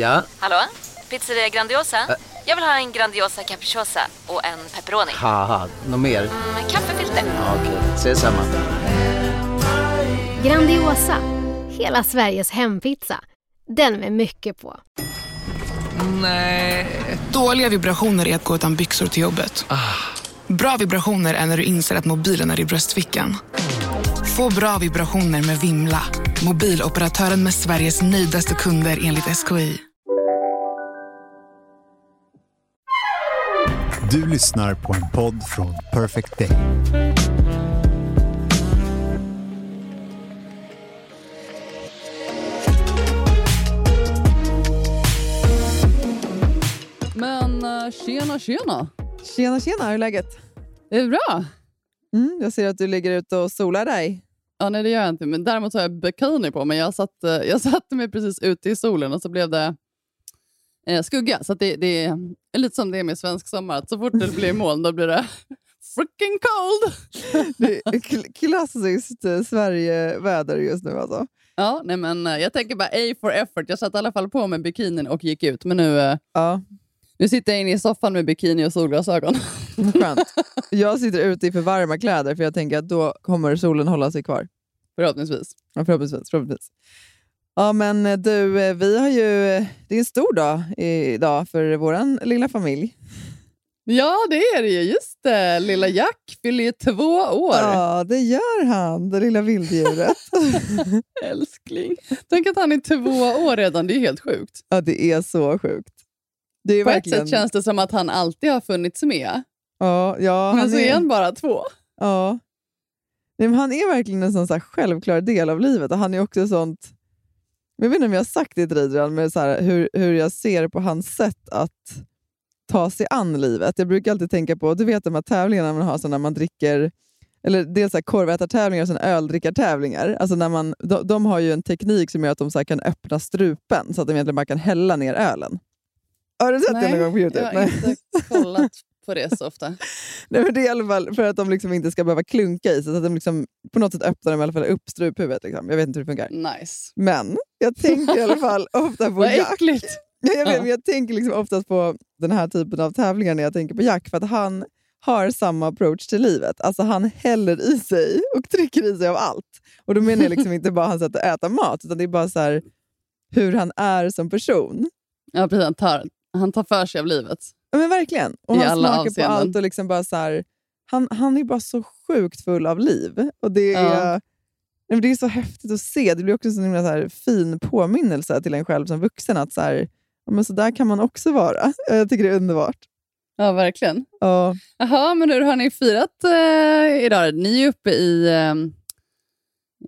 Ja? Hallå? Pizzeria Grandiosa? Jag vill ha en Grandiosa capriciosa och en pepperoni. Haha, något mer? Med kaffefilter. Ja, Okej, ses samma. Grandiosa, hela Sveriges hempizza. Den med mycket på. Dåliga vibrationer är att gå utan byxor till jobbet. Bra vibrationer är när du inser att mobilen är i bröstfickan. Få bra vibrationer med Vimla. Mobiloperatören med Sveriges nöjdaste kunder enligt SKI. Du lyssnar på en podd från Perfect Day. Men eh, tjena, tjena. Tjena, tjena, hur är läget? Det är bra. Mm, jag ser att du ligger ute och solar dig. Ja, nej, det gör jag inte. Men däremot har jag bikini på mig. Jag, satt, eh, jag satte mig precis ute i solen och så blev det eh, skugga. Så det, det är lite som det är med svensk sommar. Att så fort det blir moln då blir det freaking cold. Det är kl- klassiskt eh, Sverige-väder just nu alltså. Ja, nej, men eh, jag tänker bara A for effort. Jag satte i alla fall på mig bikinin och gick ut. Men nu, eh, Ja, nu sitter jag inne i soffan med bikini och solglasögon. skönt. Jag sitter ute i för varma kläder för jag tänker att då kommer solen hålla sig kvar. Förhoppningsvis. Ja, förhoppningsvis, förhoppningsvis. Ja, men eh, du, eh, vi har ju... eh, Det är en stor dag idag för vår lilla familj. Ja, det är det ju. Just det. Lilla Jack fyller ju två år. Ja, det gör han, det lilla vilddjuret. Älskling. Tänk att han är två år redan. Det är helt sjukt. ja, det är så sjukt. Det är På verkligen... ett sätt känns det som att han alltid har funnits med. Ja, ja, Men så är... han bara två. Ja. Nej, men han är verkligen en sån så självklar del av livet. Och han är också sånt... Jag vet inte om jag har sagt det till dig, Adrian, men så här, hur, hur jag ser på hans sätt att ta sig an livet. Jag brukar alltid tänka på, du vet de här tävlingarna man har så när man dricker eller dels korvätartävlingar och sen öldrickartävlingar. Alltså när man, de, de har ju en teknik som gör att de så kan öppna strupen så att de egentligen bara kan hälla ner ölen. Har du sett det någon gång på Youtube? jag har inte kollat på det så ofta. Nej, men det är i alla fall för att de liksom inte ska behöva klunka i sig, så att de liksom, på något sätt öppnar de i alla fall upp struphuvudet. Liksom. Jag vet inte hur det funkar. Nice. Men jag tänker i alla fall ofta på Jack. äckligt. Ja, jag, vet, Ja. men jag tänker liksom oftast på den här typen av tävlingar när jag tänker på Jack, för att han har samma approach till livet. Alltså Han häller i sig och trycker i sig av allt. Och Då menar jag liksom inte bara hans sätt att äta mat, utan det är bara så här, hur han är som person. Ja, precis. Han tar, han tar för sig av livet. Ja, men verkligen. Och I han alla smakar på avseenden. allt. och liksom bara så här, han, han är bara så sjukt full av liv. Och det är, Ja. nej, det är så häftigt att se. Det blir också en så himla så här fin påminnelse till en själv som vuxen att så, här, men så där kan man också vara. Jag tycker det är underbart. Ja, verkligen. Ja. Jaha, men hur har ni firat eh, idag? Ni är uppe i, eh,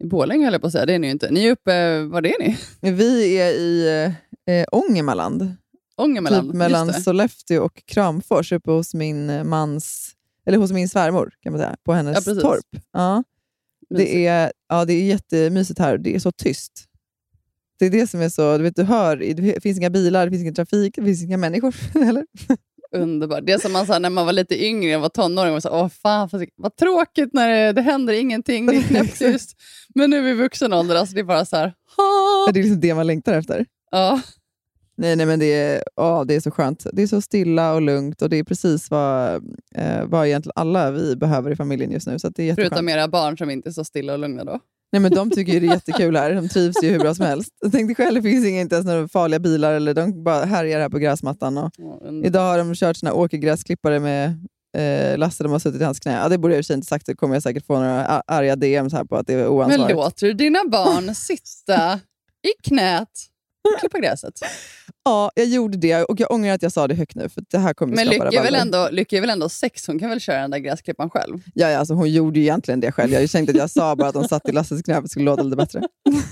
Borlänge, höll jag på att säga. Det är ni ju inte. Ni är uppe, var är ni? Vi är i eh, Ångermanland. Ångermanland. Typ mellan. Sollefteå och Kramfors, uppe hos min eh, mans, eller hos min svärmor kan man säga, på hennes Ja, torp. Ja. Det är, ja, det är jättemysigt här och det är så tyst. Det är det som är så... Du, vet, du hör, det finns inga bilar, det finns ingen trafik, det finns inga människor. Eller? Underbart. Det som man sa när man var lite yngre och var tonåring. Man sa, Åh, fan, vad, vad tråkigt när det, det händer ingenting. Det är knäpptyst. Men nu i vuxen ålder, alltså, det är bara så här... "Ha." Det är liksom det man längtar efter. Ja, Nej, nej men det är, ja, det är så skönt. Det är så stilla och lugnt och det är precis vad, eh, vad egentligen alla vi behöver i familjen just nu. Så det är jätteskönt. förutom era barn som inte är så stilla och lugna då. Nej, men de tycker ju det är jättekul här. De trivs ju hur bra som helst. Jag tänkte själv, det finns inga, inte ens några farliga bilar. Eller de bara härjar här på gräsmattan. Och Ja, idag har de kört sina åkergräsklippare med eh, Lasse. De har suttit i hans knä. Ja, det borde jag i och för sig inte sagt. Det kommer jag säkert få några arga DMs här på att det är Men oansvarigt. låter du dina barn sitta i knät klippa gräset? Ja, jag gjorde det och jag ångrar att jag sa det högt nu. För det här kommer Men Lycka är, väl ändå, Lycka är väl ändå sex? Hon kan väl köra den där gräsklipparen själv? Ja, ja, alltså, hon gjorde ju egentligen det själv. Jag tänkte att jag sa bara att de satt i Lasses knä för att det skulle låta lite bättre.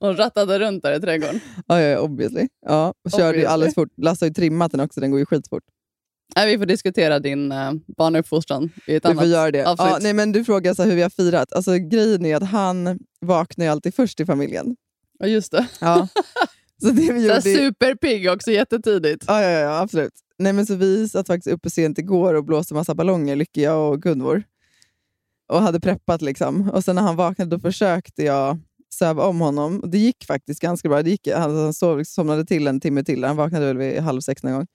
Hon rattade runt där i trädgården. Ja, ja, obviously. Ja, och körde Obviously. alldeles fort. Lasse har ju trimmat den också, den går ju skitfort. Nej, vi får diskutera din uh, barnuppfostran i ett Vi annat får göra det. Ja, nej, men du frågar så hur vi har firat. Alltså, grejen är att han vaknar ju alltid först i familjen. Ja, just det. Ja. så det vi gjorde... superpigg också, jättetidigt. Ja, ja, ja, absolut. Nej, men så vi satt faktiskt uppe sent igår och blåste massa ballonger, Lycke, jag och Gunvor. Och hade preppat liksom. Och sen när han vaknade då försökte jag söva om honom. Och det gick faktiskt ganska bra. Det gick, han, han sov, somnade till en timme till. Han vaknade väl vid halv sex någon gång.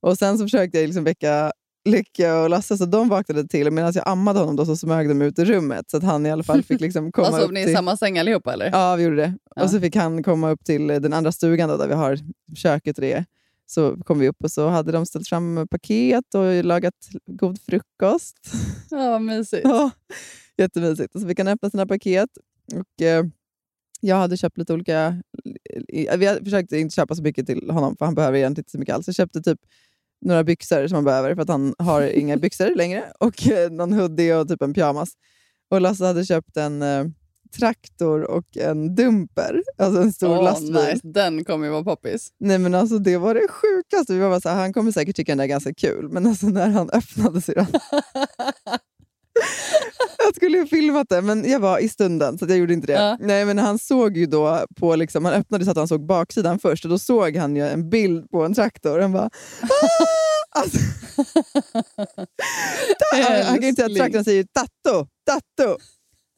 Och sen så försökte jag liksom väcka Lycka och Lasse, så de vaknade till. Medan jag ammade honom då, så smög de ut i rummet. Så att han i alla fall fick liksom komma Alltså, upp ni i samma säng allihopa eller? Ja, vi gjorde det. Ja. Och så fick han komma upp till den andra stugan då, där vi har köket och det. Så kom vi upp och så hade de ställt fram paket och lagat god frukost. Ja, vad mysigt. Ja, jättemysigt. Och så fick han öppna sina paket. Och, eh, jag hade köpt lite olika... Vi hade försökt inte köpa så mycket till honom, för han behöver egentligen inte så mycket alls. Jag köpte typ några byxor som han behöver, för att han har inga byxor längre. Och eh, någon hoodie och typ en pyjamas. Och Lasse hade köpt en eh, traktor och en dumper. Alltså en stor Åh, lastbil. nice. Den kommer ju vara poppis. Nej men alltså det var det sjukaste. Vi var bara så här, han kommer säkert tycka den är ganska kul, men alltså när han öppnade syrran. jag skulle ju filmat det, men jag var i stunden så jag gjorde inte det. Ja. Nej men han såg ju då på, liksom, han öppnade så att han såg baksidan först och då såg han ju en bild på en traktor. Han bara "Ah!" alltså, han, han kan inte säga att traktorn säger tatto, tatto.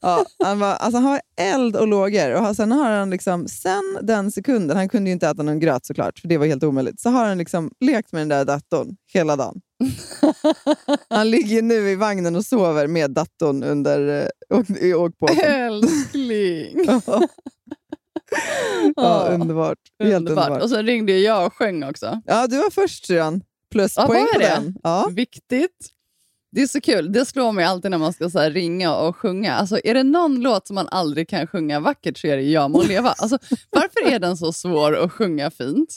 Ja, han, var, alltså han har eld och lågor. Och sen har han liksom, sen den sekunden, han kunde ju inte äta någon gröt såklart, för det var helt omöjligt, så har han liksom lekt med den där datorn hela dagen. Han ligger nu i vagnen och sover med datorn under eh, åk, i åkpåsen. Älskling! ja, Ja, underbart. Helt underbart. underbart. Och så ringde jag och sjöng också. Ja, du var först Syrran. Plus Ja, poäng var på det? den. Ja. Viktigt. Det är så kul. Det slår mig alltid när man ska så ringa och sjunga. Alltså, är det någon låt som man aldrig kan sjunga vackert så är det Jag må leva. Alltså, varför är den så svår att sjunga fint?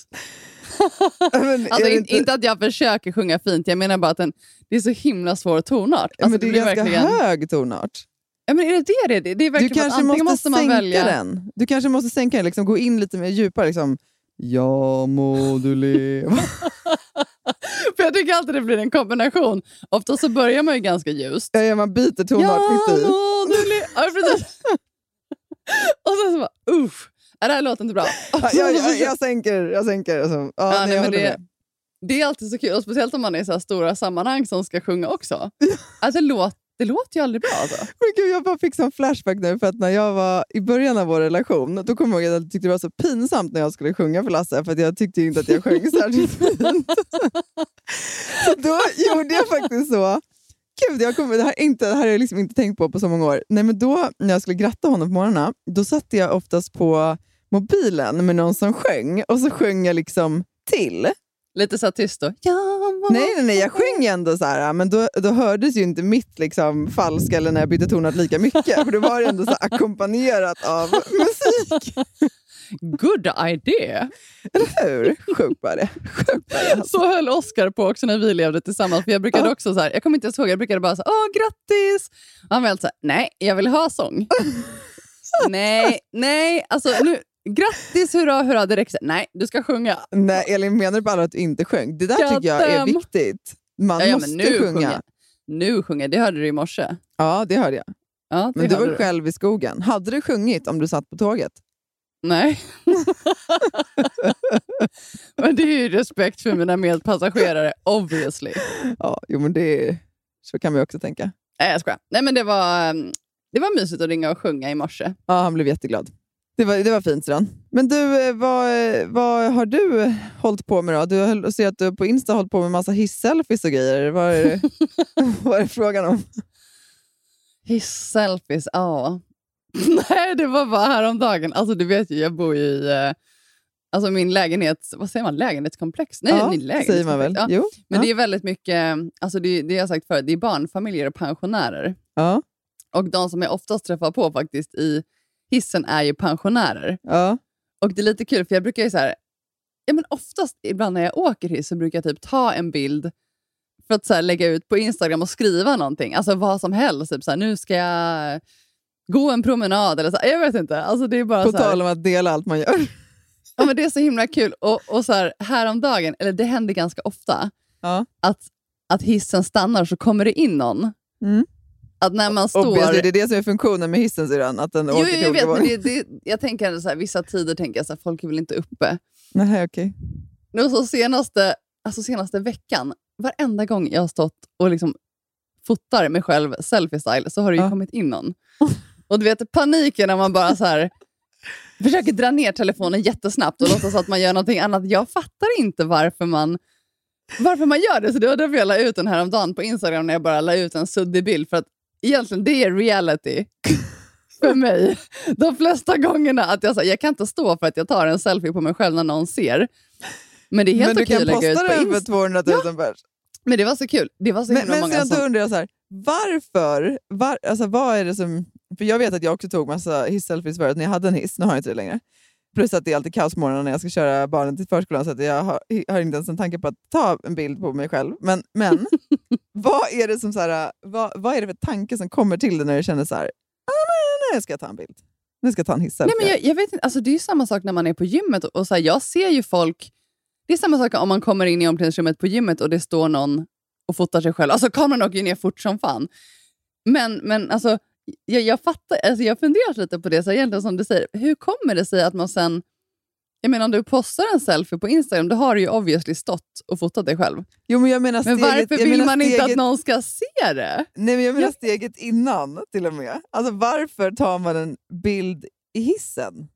Men Alltså, det in, inte- inte... att jag försöker sjunga fint, jag menar bara att den, det är så himla svår tonart. Ja, Alltså, men det är blir ganska verkligen... hög tonart. Ja, men är det det det är? Det är Du verkligen kanske måste, måste man sänka välja... den. Du kanske måste sänka den, liksom, gå in lite mer djupare. Liksom. Ja må du leva. För jag tycker alltid det blir en kombination. Ofta så börjar man ju ganska ljust. Ja, ja, man byter tonart mitt i. du le- ja, precis. Och sen så bara, uff, ja, det här låter inte bra. Ja, jag, jag, jag sänker. Jag sänker. Alltså, ja, Ja, nej, men det, med. det är alltid så kul, och speciellt om man är i så stora sammanhang som ska sjunga också. Alltså, det, låt, det låter ju aldrig bra. Alltså. Men gud, jag bara fick sån flashback nu, för att när jag var i början av vår relation, då kommer jag ihåg att jag tyckte det var så pinsamt när jag skulle sjunga för Lasse, för jag tyckte inte att jag sjöng särskilt fint. så då gjorde jag faktiskt så. Gud, jag kommer, det, här är inte, det här har jag liksom inte tänkt på på så många år. Nej, men då, när jag skulle gratta honom på morgnarna, då satte jag oftast på mobilen med någon som sjöng, och så sjöng jag liksom till. Lite så tyst då. Ja, Nej, nej, nej, jag sjöng ändå så här, men då, då hördes ju inte mitt liksom, falska eller när jag bytte tonart lika mycket. För då var det ändå så ackompanjerat av musik. Good idea! Eller hur? Sjukt var det. Sjukt var det. Alltså. Så höll Oscar på också när vi levde tillsammans. För Jag brukade Ja. också så här, jag kommer inte ens ihåg, jag brukade bara säga åh grattis! Och han var alltid så här, nej, jag vill ha sång. nej, nej, alltså nu, grattis, hurra, hurra, det räcker. Nej, du ska sjunga. Nej, Elin, menar du bara att du inte sjöng? Det där God tycker jag är viktigt. Man Ja, ja, måste nu sjunga. sjunger. Nu sjunger det hörde du i morse. Ja, det hörde jag. Ja, det Men du var själv i skogen. Hade du sjungit om du satt på tåget? Nej. men det är ju respekt för mina medpassagerare, obviously. Ja, jo, men det så kan man ju också tänka. Nej, jag skojar. Nej, men det var, mm, det var mysigt att ringa och sjunga i morse. Ja, han blev jätteglad. Det var, det var fint, Sran. Men du, eh, vad, eh, vad har du hållit på med då? Du ser att du på Insta har hållit på med massa hiss-selfies och grejer. Vad är, det, vad är frågan om? Hiss-selfies, ja. Nej, det var bara häromdagen. Alltså, du vet ju, jag bor ju i eh, alltså min lägenhet, vad säger man, lägenhetskomplex? Nej, ja, lägenhetskomplex. säger man väl? Ja. Jo. Men ja. det är väldigt mycket, alltså det, det har jag sagt förut, det är barnfamiljer och pensionärer. Ja, Och de som jag oftast träffar på faktiskt i hissen är ju pensionärer. ja. Och det är lite kul, för jag brukar ju så här, ja men oftast ibland när jag åker hiss så brukar jag typ ta en bild för att så här, lägga ut på Instagram och skriva någonting. Alltså vad som helst. Typ så här, nu ska jag gå en promenad eller så. här, Jag vet inte. Alltså, det är bara På så tal om att dela allt man gör. ja, men Det är så himla kul. Och, och så här, häromdagen, eller det händer ganska ofta, Ja. att, att hissen stannar och så kommer det in någon. Mm. Att när man står... Obviously, det är det som är funktionen med hissen, syrran. Att den Jo, åker jag vet, men det, det, jag tänker så här, vissa tider tänker jag så här, folk är väl inte uppe. Nej, okej. Nu så senaste, alltså senaste veckan, varenda gång jag har stått och liksom fotar mig själv selfie-style så har det ju Ja. kommit in någon. Och du vet paniken när man bara så här, försöker dra ner telefonen jättesnabbt och låtsas att man gör någonting annat. Jag fattar inte varför man, varför man gör det. Så det var därför jag la ut den här om dagen på Instagram när jag bara la ut en suddig bild. För att egentligen det är reality för mig. De flesta gångerna att jag, så, jag kan inte stå för att jag tar en selfie på mig själv när någon ser. Men det är helt Men du okej kan att lägga ut posta på den för Insta. 200 000 pers. Men det var så kul. Det var så Men, men många sen som... undrar jag så här, varför? Var, alltså, vad är det som... För jag vet att jag också tog massa hiss-selfies förut när jag hade en hiss, nu har jag inte det längre. Plus att det är alltid kaos på morgonen när jag ska köra barnen till förskolan så att jag har, har inte ens en tanke på att ta en bild på mig själv. Men, men vad, är det som så här, vad, vad är det för tanke som kommer till dig när du känner så här, ah, nej, nej, ska jag ta en bild? Nu ska jag ta en Nej, hiss-selfie. men jag, jag vet inte, alltså det är ju samma sak när man är på gymmet. Och, och så här, jag ser ju folk... Det är samma sak om man kommer in i omklädningsrummet på gymmet och det står någon och fotar sig själv. Alltså kameran åker ju ner fort som fan. Men, men alltså, jag, jag fattar, alltså, jag funderat lite på det, så egentligen som du säger, hur kommer det sig att man sen... Jag menar om du postar en selfie på Instagram, då har du ju obviously stått och fotat dig själv. jo, men jag menar Men steget, varför jag vill man inte att steget- någon ska se det? Nej, men jag menar Jag- steget innan till och med. Alltså, varför tar man en bild i hissen?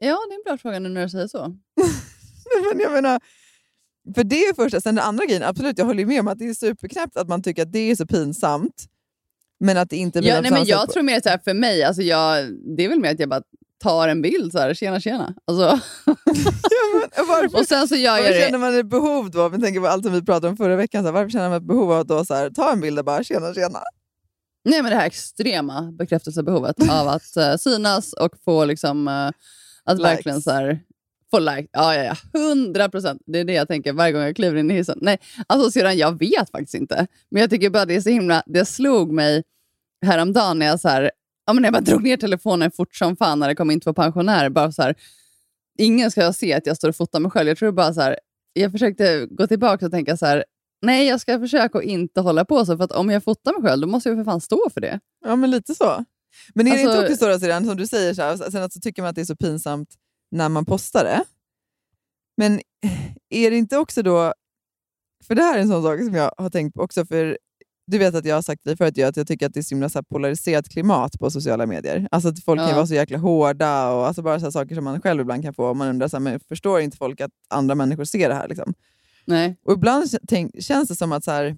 Ja, det är en bra fråga nu när du säger så. Men jag menar, för det är första. Sen den andra grejen, absolut, jag håller med om att det är superknäppt att man tycker att det är så pinsamt. Men att det inte blir Ja, på nej, men jag sätt- tror mer så här, för mig, alltså jag, det är väl mer att jag bara tar en bild så här, tjena tjena. Alltså, ja, men, varför, och sen så gör jag varför det. känner man ett behov då? Vi tänker på allt som vi pratade om förra veckan. Så här, varför känner man ett behov av att då så här, ta en bild och bara tjena tjena? Nej, men det här extrema bekräftelsebehovet av att eh, synas och få liksom, eh, att Likes. verkligen så här, få like. Ja, ja, ja. 100 procent. Det är det jag tänker varje gång jag kliver in i hissen. Nej, alltså sedan jag vet faktiskt inte. Men jag tycker bara det är så himla, det slog mig häromdagen när jag så här, ja, men jag bara drog ner telefonen fort som fan när det kom in två pensionärer. Bara så här, ingen ska se att jag står och fotar mig själv. Jag tror bara så här, jag försökte gå tillbaka och tänka så här, nej jag ska försöka att inte hålla på så, för att om jag fotar mig själv då måste jag för fan stå för det. Ja, men lite så. Men är det Alltså- inte också så, då, som du säger, så här, sen att så tycker man att det är så pinsamt när man postar det. Men är det inte också då... För det här är en sån sak som jag har tänkt på också. För Du vet att jag har sagt till dig förut att jag tycker att det är så himla så polariserat klimat på sociala medier. Alltså att folk kan Ja. vara så jäkla hårda och alltså bara så saker som man själv ibland kan få. Och man undrar, så här, men förstår inte folk att andra människor ser det här? Liksom? Nej. Och ibland tänk, känns det som att så här,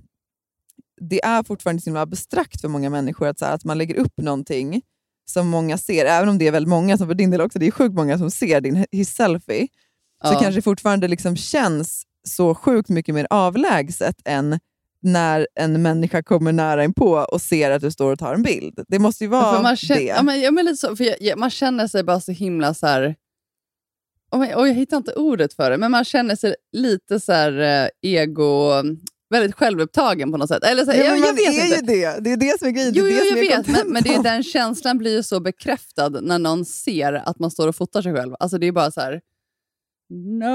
det är fortfarande så himla abstrakt för många människor att, så här, att man lägger upp någonting som många ser, även om det är väldigt många, som för din del också, det är sjukt många som ser din hiss-selfie, så Ja. kanske det fortfarande liksom känns så sjukt mycket mer avlägset än när en människa kommer nära in på och ser att du står och tar en bild. Det måste ju Ja, vara för man känner, det. Ja, men, ja, men lite så, för jag, jag, man känner sig bara så himla så här... Och jag, och jag hittar inte ordet för det, men man känner sig lite så här eh, ego... Väldigt självupptagen på något sätt. Eller så, ja, jag, jag vet är inte. ju det. Det är det som är grejen. Jo, det är jo jag vet, men, men det är, den känslan blir ju så bekräftad när någon ser att man står och fotar sig själv. Alltså det är bara så här... No!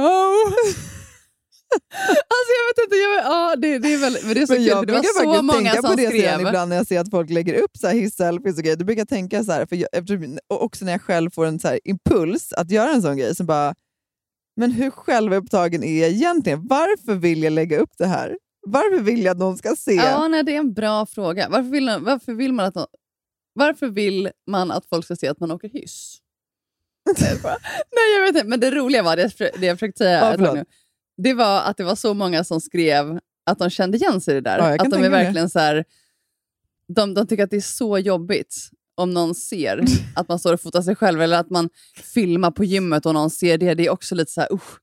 alltså jag vet inte, jag, ja, det, det är väl, men det är så Men kul, jag det var brukar så många tänka som på det skrev. ibland när jag ser att folk lägger upp så här hiss-selfies och grejer. Då brukar jag tänka så här, för jag, också när jag själv får en så här impuls att göra en sån grej, så bara, men hur självupptagen är jag egentligen? Varför vill jag lägga upp det här? Varför vill jag att någon ska se? Ja, nej, det är en bra fråga. Varför vill, varför vill, man, att, nå- varför vill man att folk ska se att man åker hyss? Nej, jag vet inte. Men det roliga var, det det jag försökte säga Ja, nu, det var att det var så många som skrev att de kände igen sig i det där. Ja, att de är det. verkligen så här, de, de tycker att det är så jobbigt om någon ser att man står och fotar sig själv eller att man filmar på gymmet och någon ser det. Det är också lite så här, usch,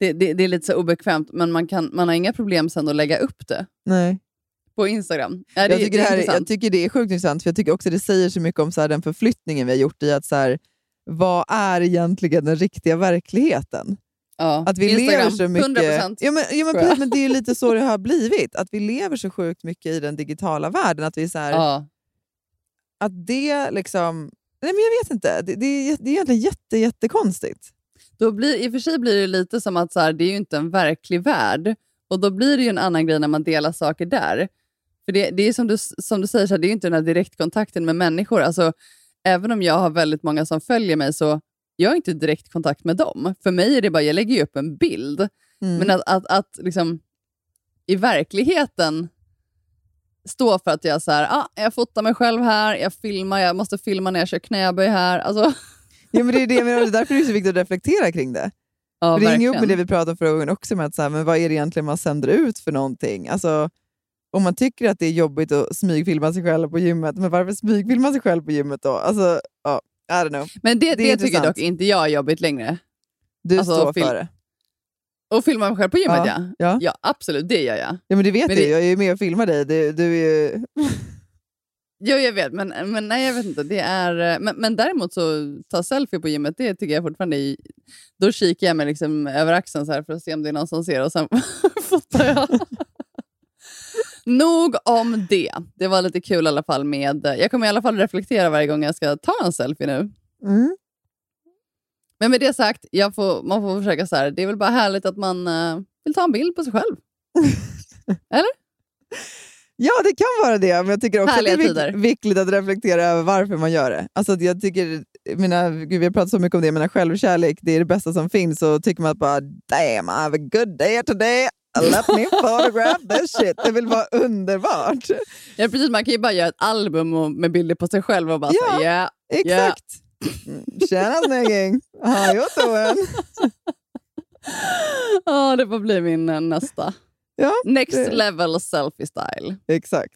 det, det, det är lite så obekvämt, men man, kan, man har inga problem sen att lägga upp det Nej. på Instagram. Ja, jag, tycker det här, är- intressant. jag tycker det är sjukt intressant, för jag tycker också det säger så mycket om så här, den förflyttningen vi har gjort i att så här, vad är egentligen den riktiga verkligheten? Ja. Att vi Instagram, lever så mycket... 100%. Ja, men, ja, men, men det är lite så det har blivit. Att vi lever så sjukt mycket i den digitala världen. Att vi så här, Ja. att det liksom... Nej, men jag vet inte. Det, det, är, det är egentligen jätte, jättekonstigt. Då blir, I och för sig blir det lite som att så här, det är ju inte en verklig värld. Och då blir det ju en annan grej när man delar saker där. För det, det är som du, som du säger, så här, det är ju inte den här direktkontakten med människor. Alltså, även om jag har väldigt många som följer mig så jag har inte direkt kontakt med dem. För mig är det bara, jag lägger ju upp en bild. Mm. Men att, att, att liksom, i verkligheten stå för att jag så här, ah, jag fotar mig själv här, jag filmar, jag måste filma när jag kör knäböj här. Alltså, Ja, men det är det jag menar, det är därför det är så viktigt att reflektera kring det. Ja, det hänger verkligen. med det vi pratade om förra gången också, med att så här, men vad är det egentligen man sänder ut för någonting? Alltså, om man tycker att det är jobbigt att smygfilma sig själv på gymmet, men varför smygfilma sig själv på gymmet då? Alltså, ja, I don't know. Men det, Det det, tycker dock inte jag är jobbigt längre. Du Alltså, står för det. Och filma mig själv på gymmet, Ja, ja. ja. Ja, absolut. Det gör jag. Ja, men det vet Men du, det- jag är ju med och filmar dig. Du, du är ju... Jo, jag vet. Men, men nej, jag vet inte. Det är, eh, men, men däremot så ta selfie på gymmet, det tycker jag fortfarande är... Då kikar jag mig liksom över axeln så här för att se om det är någon som ser och sen fotar jag. Nog om det. Det var lite kul i alla fall med... Jag kommer i alla fall reflektera varje gång jag ska ta en selfie nu. Mm. Men med det sagt, får, man får försöka så här. Det är väl bara härligt att man eh, vill ta en bild på sig själv. Ja, det kan vara det, men jag tycker också Härliga att det är tider. viktigt att reflektera över varför man gör det. Alltså, jag tycker, mina, gud, vi har pratat så mycket om det, men självkärlek det är det bästa som finns. Och tycker man att bara damn, I have a good day today. Let me photograph this shit. Det vill vara underbart. Ja, precis, man kan ju bara göra ett album med bilder på sig själv och bara Ja. säga yeah. Exakt. Mm. Tjena snygging! How you doing? Ja, det får bli min eh, nästa. Ja, Next det- level selfie style. exakt.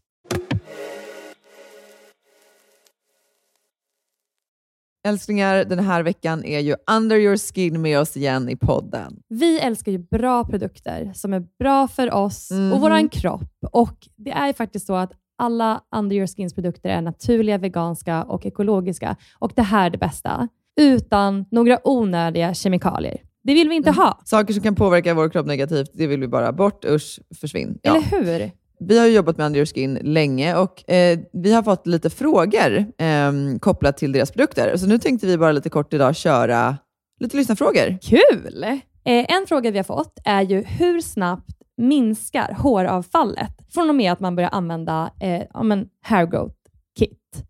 Älsklingar, den här veckan är ju Under your skin med oss igen i podden. Vi älskar ju bra produkter som är bra för oss Mhm. och våran kropp. Och Det är ju faktiskt så att alla Under Your Skins produkter är naturliga, veganska och ekologiska. Och det här är det bästa. Utan några onödiga kemikalier. Det vill vi inte ha, Saker som kan påverka vår kropp negativt, det vill vi bara bort. Usch, försvinn. Ja. eller hur? Vi har jobbat med Under Your Skin länge och eh, vi har fått lite frågor eh, kopplat till deras produkter. Så nu tänkte vi bara lite kort idag köra lite lyssnarfrågor. Kul! Eh, en fråga vi har fått är ju hur snabbt minskar håravfallet från och med att man börjar använda eh, ja, men hair growth kit?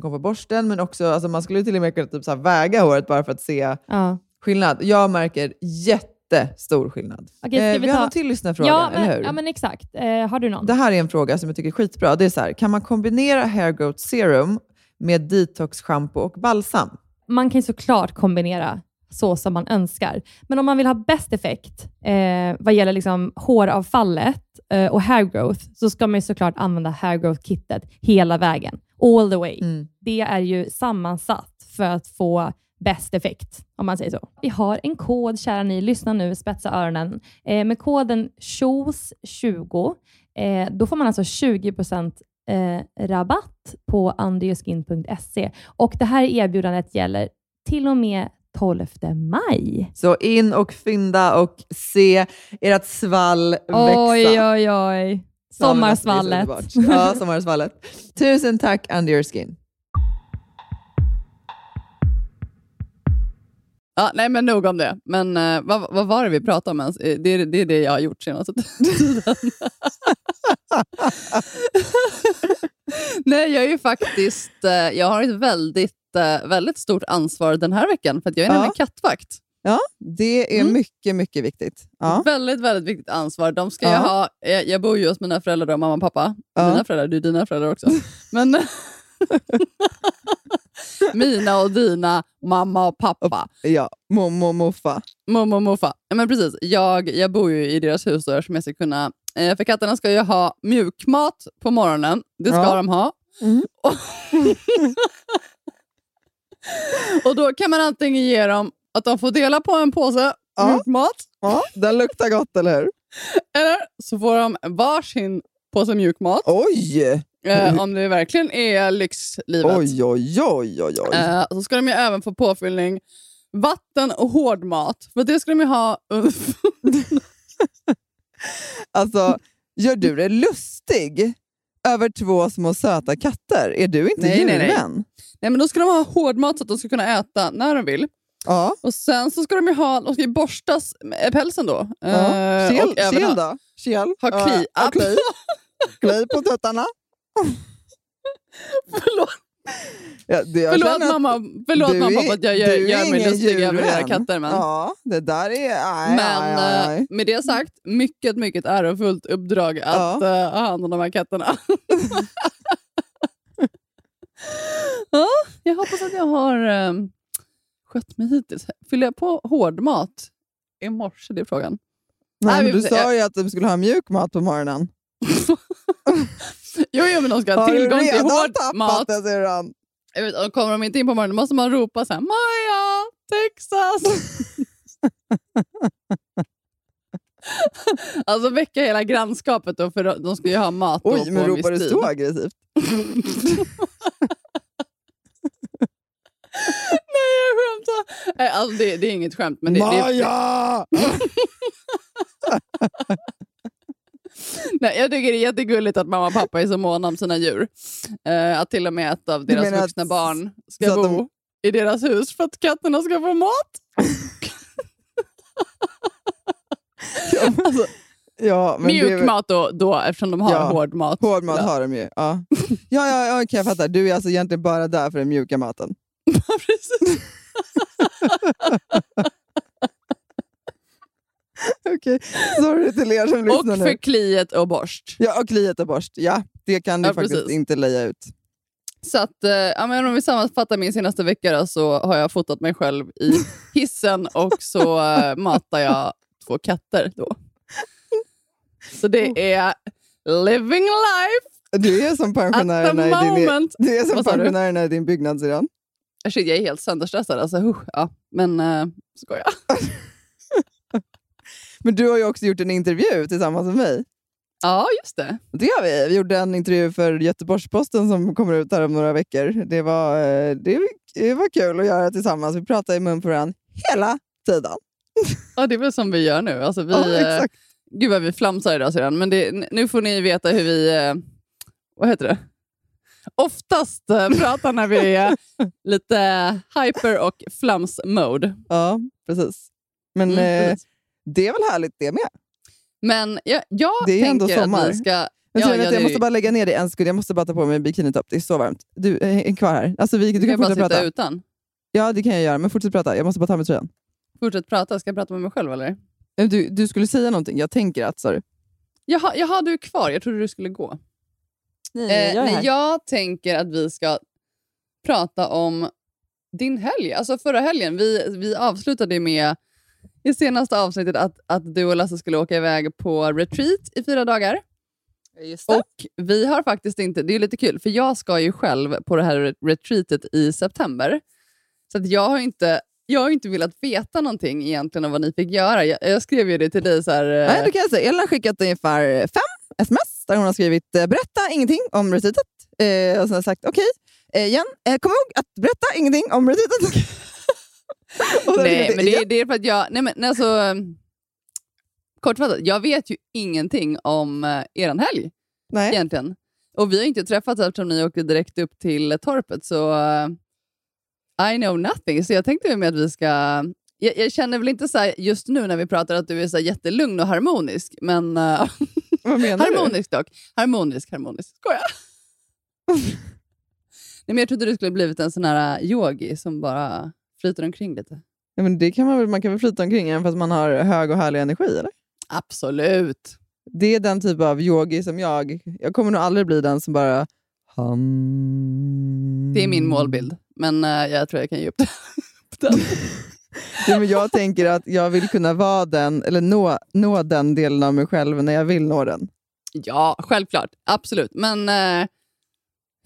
som kommer på borsten, men också alltså, man skulle till och med kunna typ, så väga håret bara för att se ja. skillnad. Jag märker jättestor skillnad. Okej, Eh, vi vi har ta- en till lyssnarfråga, ja, men, eller hur? ja, men exakt. Eh, har du någon? Det här är en fråga som jag tycker är skitbra. Det är så här, kan man kombinera hair growth serum med detox shampoo och balsam? man kan såklart kombinera så som man önskar. Men om man vill ha bäst effekt eh, vad gäller liksom håravfallet eh, och hair growth, så ska man ju såklart använda hair growth-kittet hela vägen. All the way. Mm. Det är ju sammansatt för att få bäst effekt, om man säger så. Vi har en kod, kära ni, lyssna nu, spetsa öronen. Eh, med koden SHOES20, eh, då får man alltså 20% eh, rabatt på underyourskin.se. Och det här erbjudandet gäller till och med 12 maj. Så in och fynda och se ert svall växa. Oj, oj, oj. Sommarsvallet. Ja, sommarsvallet. Tusen tack Under your skin. Ja, nej, men nog om det. Men eh, vad, vad var det vi pratade om ens? Eh, Det är, det är det jag har gjort senaste tiden. nej, jag är ju faktiskt... eh, Jag har ett väldigt, eh, väldigt stort ansvar den här veckan, för att jag är Ja. nämligen kattvakt. Ja, det är Mm. mycket, mycket viktigt. Ja. Väldigt, väldigt viktigt ansvar. De ska Ja. jag, ha, jag, jag bor ju hos mina föräldrar, och mamma och pappa. Ja. Mina föräldrar, det är dina föräldrar också. Men mina och dina mamma och pappa. Ja, mommo, moffa. Mormor och morfar. Ja, men precis. Jag, jag bor ju i deras hus då, som jag ska kunna... Eh, för katterna ska ju ha mjukmat på morgonen. Det ska Ja. de ha. Mm. Och, och då kan man antingen ge dem att de får dela på en påse Ja. mjukmat, Ja, den luktar gott, eller hur? eller så får de varsin påse mjukmat. Oj! Eh, om det verkligen är lyxlivet. Oj, oj, oj, oj, oj. Eh, så ska de ju även få påfyllning vatten och hårdmat. För det ska de ju ha Alltså, gör du dig lustig över två små söta katter? Är du inte Nej, nej, nej. djurvän? Nej, men då ska de ha hårdmat så att de ska kunna äta när de vill. Ja. Och sen så ska de ju ha, de ska ju borstas med pälsen då. ja. Eh, Kel, även kel då? Kel? Ha kli. ha kli. kli på tuttarna. Förlåt, Ja, det, förlåt mamma, förlåt mamma är- för att jag gör, gör mig lustig över era katter. Men, Ja, det där är... Aj, men aj, aj, aj. eh, med det sagt, mycket, mycket ärofullt uppdrag att Ja. eh, ha hand om de här katterna. ja, jag hoppas att jag har eh, skött mig hittills. Fyller jag på hård mat i morse? Det är frågan. Nej, Nej, du sa ju att de skulle ha mjuk mat på morgonen. Jo, jo, men de ska ha Har tillgång till hård mat. det syrran? Jag vet, kommer de inte in på morgonen måste man ropa så här, Maja, Texas! alltså väcka hela grannskapet då, för de ska ju ha mat Oj, men en ropar du så aggressivt? Nej, jag skämtar. Nej, Alltså, det, det är inget skämt. Men det, det, Maja! nej, jag tycker det är jättegulligt att mamma och pappa är så måna om sina djur. Eh, att till och med ett av deras vuxna att- barn ska bo de- i deras hus för att katterna ska få mat. alltså, ja, men det är mjuk väl- mat då, då, eftersom de har Ja, hård mat. Hård mat Ja. har de ju. Ja, ja, ja, ja jag fattar. Du är alltså egentligen bara där för den mjuka maten. Precis. Okej, sorry till er som Och lyssnar för nu. kliet och borst. Ja, och kliet och borst. Ja, det kan du Ja, faktiskt precis. inte leja ut. Så att, eh, ja, men om vi sammanfattar min senaste vecka då, så har jag fotat mig själv i hissen och så eh, matar jag två katter då. Så det är living life Du är som pensionärerna i din, moment. du är som sa du? pensionärerna i din byggnad syrran. Shit, jag är helt sönderstressad. Alltså, huh, ja. Men uh, skoja. Men du har ju också gjort en intervju tillsammans med mig. Ja, just det. Det har vi. Vi gjorde en intervju för Göteborgs-Posten som kommer ut här om några veckor. Det var, eh, det, var kul att göra tillsammans. Vi pratade i mun på varandra hela tiden. Ja, det är väl som vi gör nu. Alltså, vi, Ja, eh, exakt. Gud vad vi flamsar idag sedan. Men det, nu får ni veta hur vi... Eh, vad heter det? Oftast eh, pratar när vi är lite hyper och flams-mode. Ja, precis. Men Mm, eh, precis. det är väl härligt det med. Men jag, jag Det är ju ändå sommar. att vi ska... Men ja, vet ja, jag, det jag är måste bara lägga ner det en sekund. Jag måste bara ta på mig bikinitopp. Det är så varmt. Du, eh, häng kvar här. Alltså, vi, du kan kan bara fortsätta sitta prata. utan. Ja, det kan jag göra. Men fortsätt prata. Jag måste bara ta med tröjan. Fortsätt prata. Ska jag prata med mig själv eller? Du, du skulle säga någonting. Jag tänker att, sa du. Jaha, jaha, du är kvar. Jag trodde du skulle gå. Nej, Eh, nej, jag tänker att vi ska prata om din helg. Alltså förra helgen. Vi, vi avslutade med i senaste avsnittet att, att du och Lasse skulle åka iväg på retreat i fyra dagar. Och vi har faktiskt inte, det är lite kul, för jag ska ju själv på det här retreatet i september. Så att jag har inte jag har inte velat veta någonting egentligen om vad ni fick göra. Jag, jag skrev ju det till dig så här... eh, Nej, det kan jag säga. Elin har skickat ungefär fem sms där hon har skrivit eh, “berätta ingenting om retreatet”. Eh, och sen sagt “okej, eh, igen, eh, kom ihåg att berätta ingenting om retreatet”. Och sen har jag Nej, men det, det är för att jag... Nej, men, alltså, kortfattat, jag vet ju ingenting om uh, er helg Nej. egentligen. Och vi har inte träffats eftersom ni åkte direkt upp till torpet, så eh, I know nothing. Så jag tänkte ju med att vi ska... Jag, jag känner väl inte så här, just nu när vi pratar att du är så jättelugn och harmonisk, men eh, Vad menar du? harmonisk dock. Harmonisk, harmonisk. Skoja! Nej, men jag trodde du skulle blivit en sån här eh, yogi som bara flyter omkring lite. Ja, men det kan man, väl, man kan väl flyta omkring även fast man har hög och härlig energi? eller? Absolut. Det är den typ av yogi som jag... Jag kommer nog aldrig bli den som bara... Hum... Det är min målbild, men eh, jag tror jag kan ge upp det. Ja, men jag tänker att jag vill kunna vara den, eller nå, nå den delen av mig själv när jag vill nå den. Ja, självklart. Absolut. Men eh,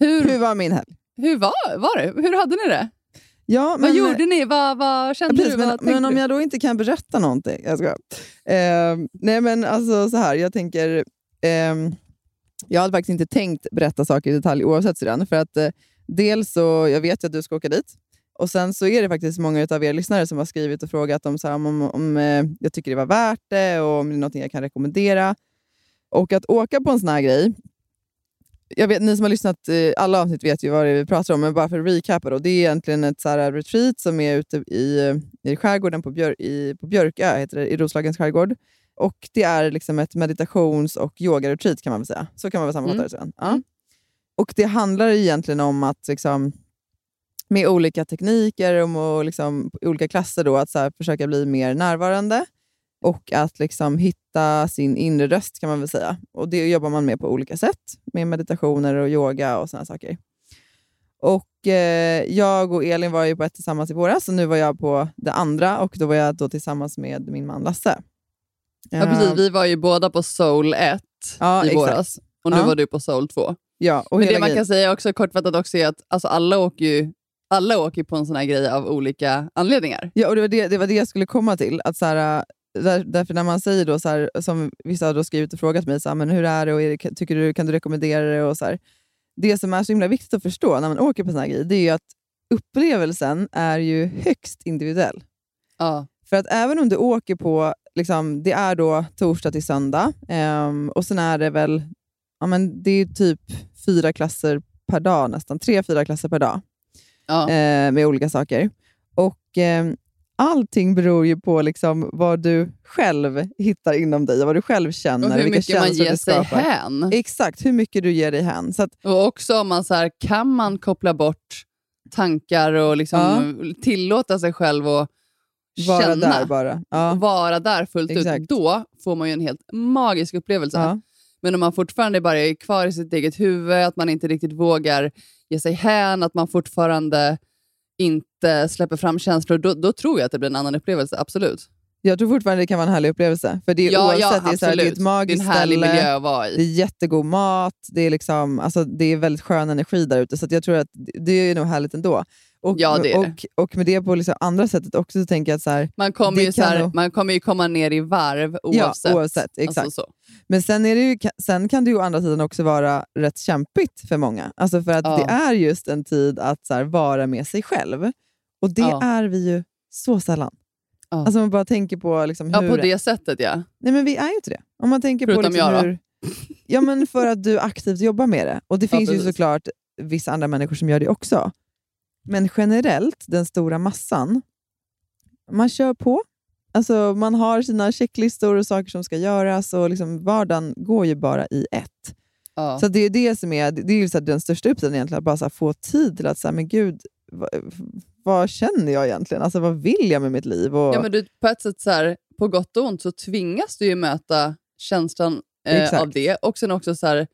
hur, Hur hur, var min helg? var, var det? Hur hade ni det? Ja, vad men, gjorde ni? Vad, vad Ja, kände precis, du? men, Vad men om jag då inte kan berätta någonting. Jag ska. Eh, nej men alltså så här, jag tänker... ehm, jag hade faktiskt inte tänkt berätta saker i detalj oavsett Syrran, för att eh, dels så, jag vet ju att du ska åka dit. Och sen så är det faktiskt många av er lyssnare som har skrivit och frågat om, så här, om, om, eh, jag tycker det var värt det och om det är något jag kan rekommendera. Och att åka på en sån här grej, jag vet, ni som har lyssnat, eh, alla avsnitt vet ju vad det är vi pratar om, men bara för att recapa. Då, det är egentligen ett så här retreat som är ute i, i skärgården på, Björ, i, på Björkö, heter det, i Roslagens skärgård. Och Det är liksom ett meditations och yoga-retreat kan man väl säga. Så kan man väl sammanfatta det sen. Ja. Och Det handlar egentligen om att liksom, med olika tekniker och liksom, olika klasser då, att så här, försöka bli mer närvarande och att liksom hitta sin inre röst kan man väl säga. Och Det jobbar man med på olika sätt, med meditationer och yoga och såna saker. Och eh, Jag och Elin var ju på ett tillsammans i våras och nu var jag på det andra och då var jag då tillsammans med min man Lasse. Ja, precis. Vi var ju båda på Soul 1 Ja, i exakt. våras och nu Ja. var du på Soul 2. Ja, och Men det man kan säga också kortfattat också är att alltså, alla åker ju alla åker på en sån här grej av olika anledningar. Ja, och det var det, det var det jag skulle komma till. Att så här, äh, där, därför när man säger, då, så här, som vissa har då skrivit och frågat mig, så här, men hur är det och är det, tycker du, kan du rekommendera det? Och så här. Det som är så himla viktigt att förstå när man åker på såna här grejer, det är ju att upplevelsen är ju högst individuell. Ja. För att även om du åker på, liksom, det är då torsdag till söndag, ehm, och sen är det väl, ja, men det är typ fyra klasser per dag nästan, tre, fyra klasser per dag Ja. eh, med olika saker. Och eh, Allting beror ju på liksom vad du själv hittar inom dig och vad du själv känner. Och hur vilka mycket man ger sig hän. Exakt, hur mycket du ger dig hän. Så att, Och också om man så här, kan man koppla bort tankar och liksom tillåta sig själv att vara känna där bara. Ja. och vara där fullt Exakt. ut, då får man ju en helt magisk upplevelse. Ja. Men om man fortfarande bara är kvar i sitt eget huvud, att man inte riktigt vågar ge sig hän, att man fortfarande inte släpper fram känslor, då, då tror jag att det blir en annan upplevelse, absolut. Jag tror fortfarande det kan vara en härlig upplevelse. För det är, Ja, oavsett, ja, det, är så här, det är ett magiskt Det är ställe, miljö att vara i. det är jättegod mat, det är, liksom, alltså, det är väldigt skön energi där ute. Så jag tror att det är nog härligt ändå. Och, Ja, det och, och med det på liksom andra sättet också så tänker jag att så här, Man kommer, ju så här, nog- man kommer ju komma ner i varv oavsett. Ja, oavsett. Exakt. Alltså så. Men sen, är det ju, sen kan det ju å andra sidan också vara rätt kämpigt för många. Alltså för att Ja. det är just en tid att så här, vara med sig själv. Och det Ja. är vi ju så sällan. Ja. Alltså man bara tänker på liksom hur... Ja, på det sättet ja. Nej men vi är ju inte det. Om man tänker på Förutom liksom jag då. hur... Ja men för att du aktivt jobbar med det. Och det finns ju såklart vissa andra människor som gör det också. Men generellt, den stora massan, man kör på. Alltså man har sina checklistor och saker som ska göras och liksom vardagen går ju bara i ett. ja. Så det är det som är, det är ju så den största egentligen, att bara här få tid till att säga, men gud, vad, vad känner jag egentligen? Alltså vad vill jag med mitt liv? Och, Ja, men du, på ett sätt, så här, på gott och ont, så tvingas du ju möta känslan eh, av det. Och sen också, så här,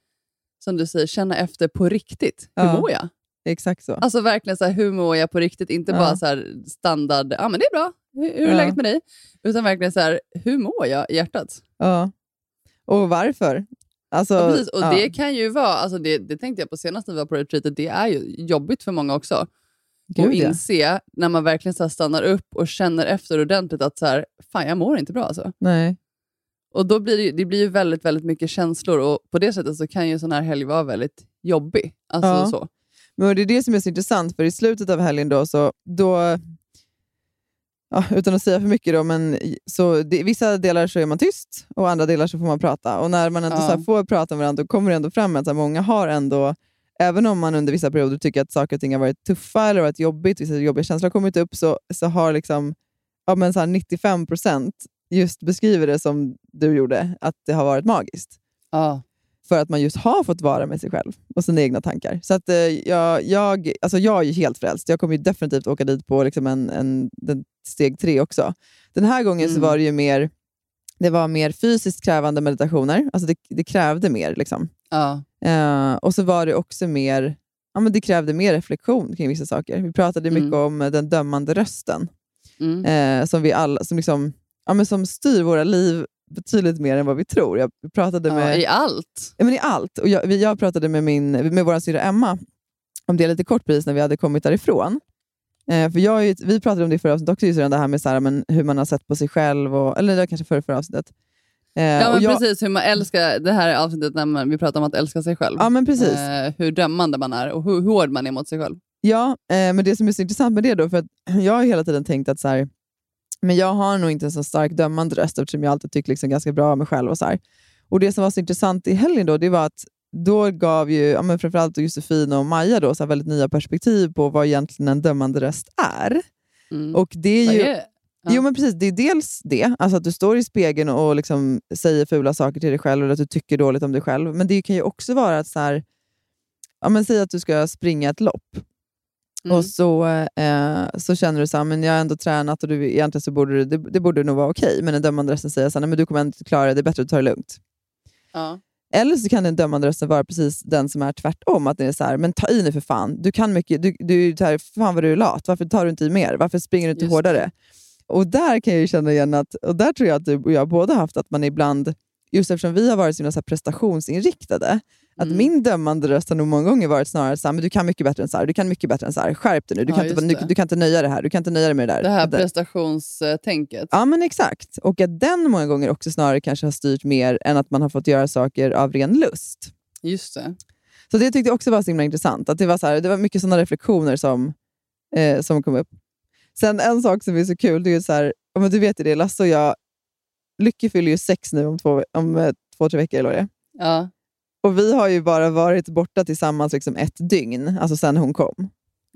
som du säger, känna efter på riktigt. Hur Ja. mår jag? Exakt så. Alltså verkligen, så här, hur mår jag på riktigt? Inte Ja. bara så här, standard, ja men det är bra, hur, hur är Ja. läget med dig? Utan verkligen, så här, hur mår jag i hjärtat? Ja. Och varför? Alltså, Ja, precis. Och det kan ju vara, alltså det, det tänkte jag på senast när vi var på retreatet, det är ju jobbigt för många också. Gud, och inse när man verkligen så stannar upp och känner efter ordentligt att så här, fan jag mår inte bra alltså. Nej. Och då blir det, ju- det blir ju väldigt, väldigt mycket känslor och på det sättet så kan ju en sån här helg vara väldigt jobbig. Alltså så. Men det är det som är så intressant, för i slutet av helgen då, så då ja, utan att säga för mycket, då, men så det, vissa delar så är man tyst och andra delar så får man prata. Och när man ändå Ja. så får prata med varandra, då kommer det ändå fram att så många har ändå, även om man under vissa perioder tycker att saker och ting har varit tuffa eller varit jobbigt, vissa jobbiga känslor har kommit upp, så, så har liksom, ja, men så här 95 procent just beskriver det som du gjorde, att det har varit magiskt. Ja. För att man just har fått vara med sig själv och sina egna tankar. Så att, eh, jag, jag, alltså jag är ju helt frälst. Jag kommer ju definitivt åka dit på liksom en, en, den, steg tre också. Den här gången så Mm. var det ju mer, det var mer fysiskt krävande meditationer. Alltså det, det krävde mer. Liksom. Ja. Eh, och så var det också mer, ja, men det krävde mer reflektion kring vissa saker. Vi pratade mycket Mm. om den dömande rösten Mm. eh, som, vi alla, som, liksom, ja, men som styr våra liv betydligt mer än vad vi tror. Jag pratade Ja, med... I allt. Ja, men i allt. Och jag, jag pratade med, min, med vår syrra Emma om det lite kort precis när vi hade kommit därifrån. Eh, för jag, ju- vi pratade om det i förra avsnittet också, just det här med så här, men hur man har sett på sig själv. Och, eller det var kanske förra, förra avsnittet. Eh, Ja, men jag, precis. Hur man älskar, det här är avsnittet när man, vi pratar om att älska sig själv. Ja, men precis. Eh, hur dömande man är och hur hård man är mot sig själv. Ja, eh, men det som är så intressant med det då, för att jag har hela tiden tänkt att så här, men jag har nog inte en så stark dömande röst eftersom jag alltid tycker liksom ganska bra om mig själv. Och så här. Och Det som var så intressant i helgen då, det var att då gav ju ja, men framförallt Josefin och Maja då, så väldigt nya perspektiv på vad egentligen en dömande röst är. Mm. Och det är ju... är det? Ja. Jo men precis, det är dels det, alltså att du står i spegeln och liksom säger fula saker till dig själv eller att du tycker dåligt om dig själv. Men det kan ju också vara att så här, ja, men säg att du ska springa ett lopp Mm. och så, eh, så känner du att men jag har ändå tränat och du, egentligen så borde det, det, det borde nog vara okej. Men den dömande rösten säger att du kommer ändå inte klara det, det är bättre att ta det lugnt. Ja. Eller så kan den dömande rösten vara precis den som är tvärtom. Att det är så här, men ta i nu för fan. Du kan mycket. Du, du, här, fan vad du är lat. Varför tar du inte i mer? Varför springer du inte Just hårdare? Och där kan jag känna igen att, och där tror jag att du och jag båda haft att man ibland, just eftersom vi har varit så här prestationsinriktade, att Mm. min dömande röst har nog många gånger varit snarare så här, men du kan mycket bättre än så här, du kan mycket bättre än så här, skärp dig nu, du, Ja, kan, inte, du, du kan inte nöja dig här, du kan inte nöja dig med det där. Det här prestationstänket. Ja, men exakt. Och att den många gånger också snarare kanske har styrt mer än att man har fått göra saker av ren lust. Just det. Så det tyckte jag också var så himla intressant. Att det, var så här, det var mycket sådana reflektioner som, eh, som kom upp. Sen en sak som är så kul, det är så här, men du vet ju det, Lasse och jag, Lykke fyller ju sex nu om två, om, eh, två tre veckor. Eller det. Ja. Och vi har ju bara varit borta tillsammans liksom ett dygn, alltså sen hon kom.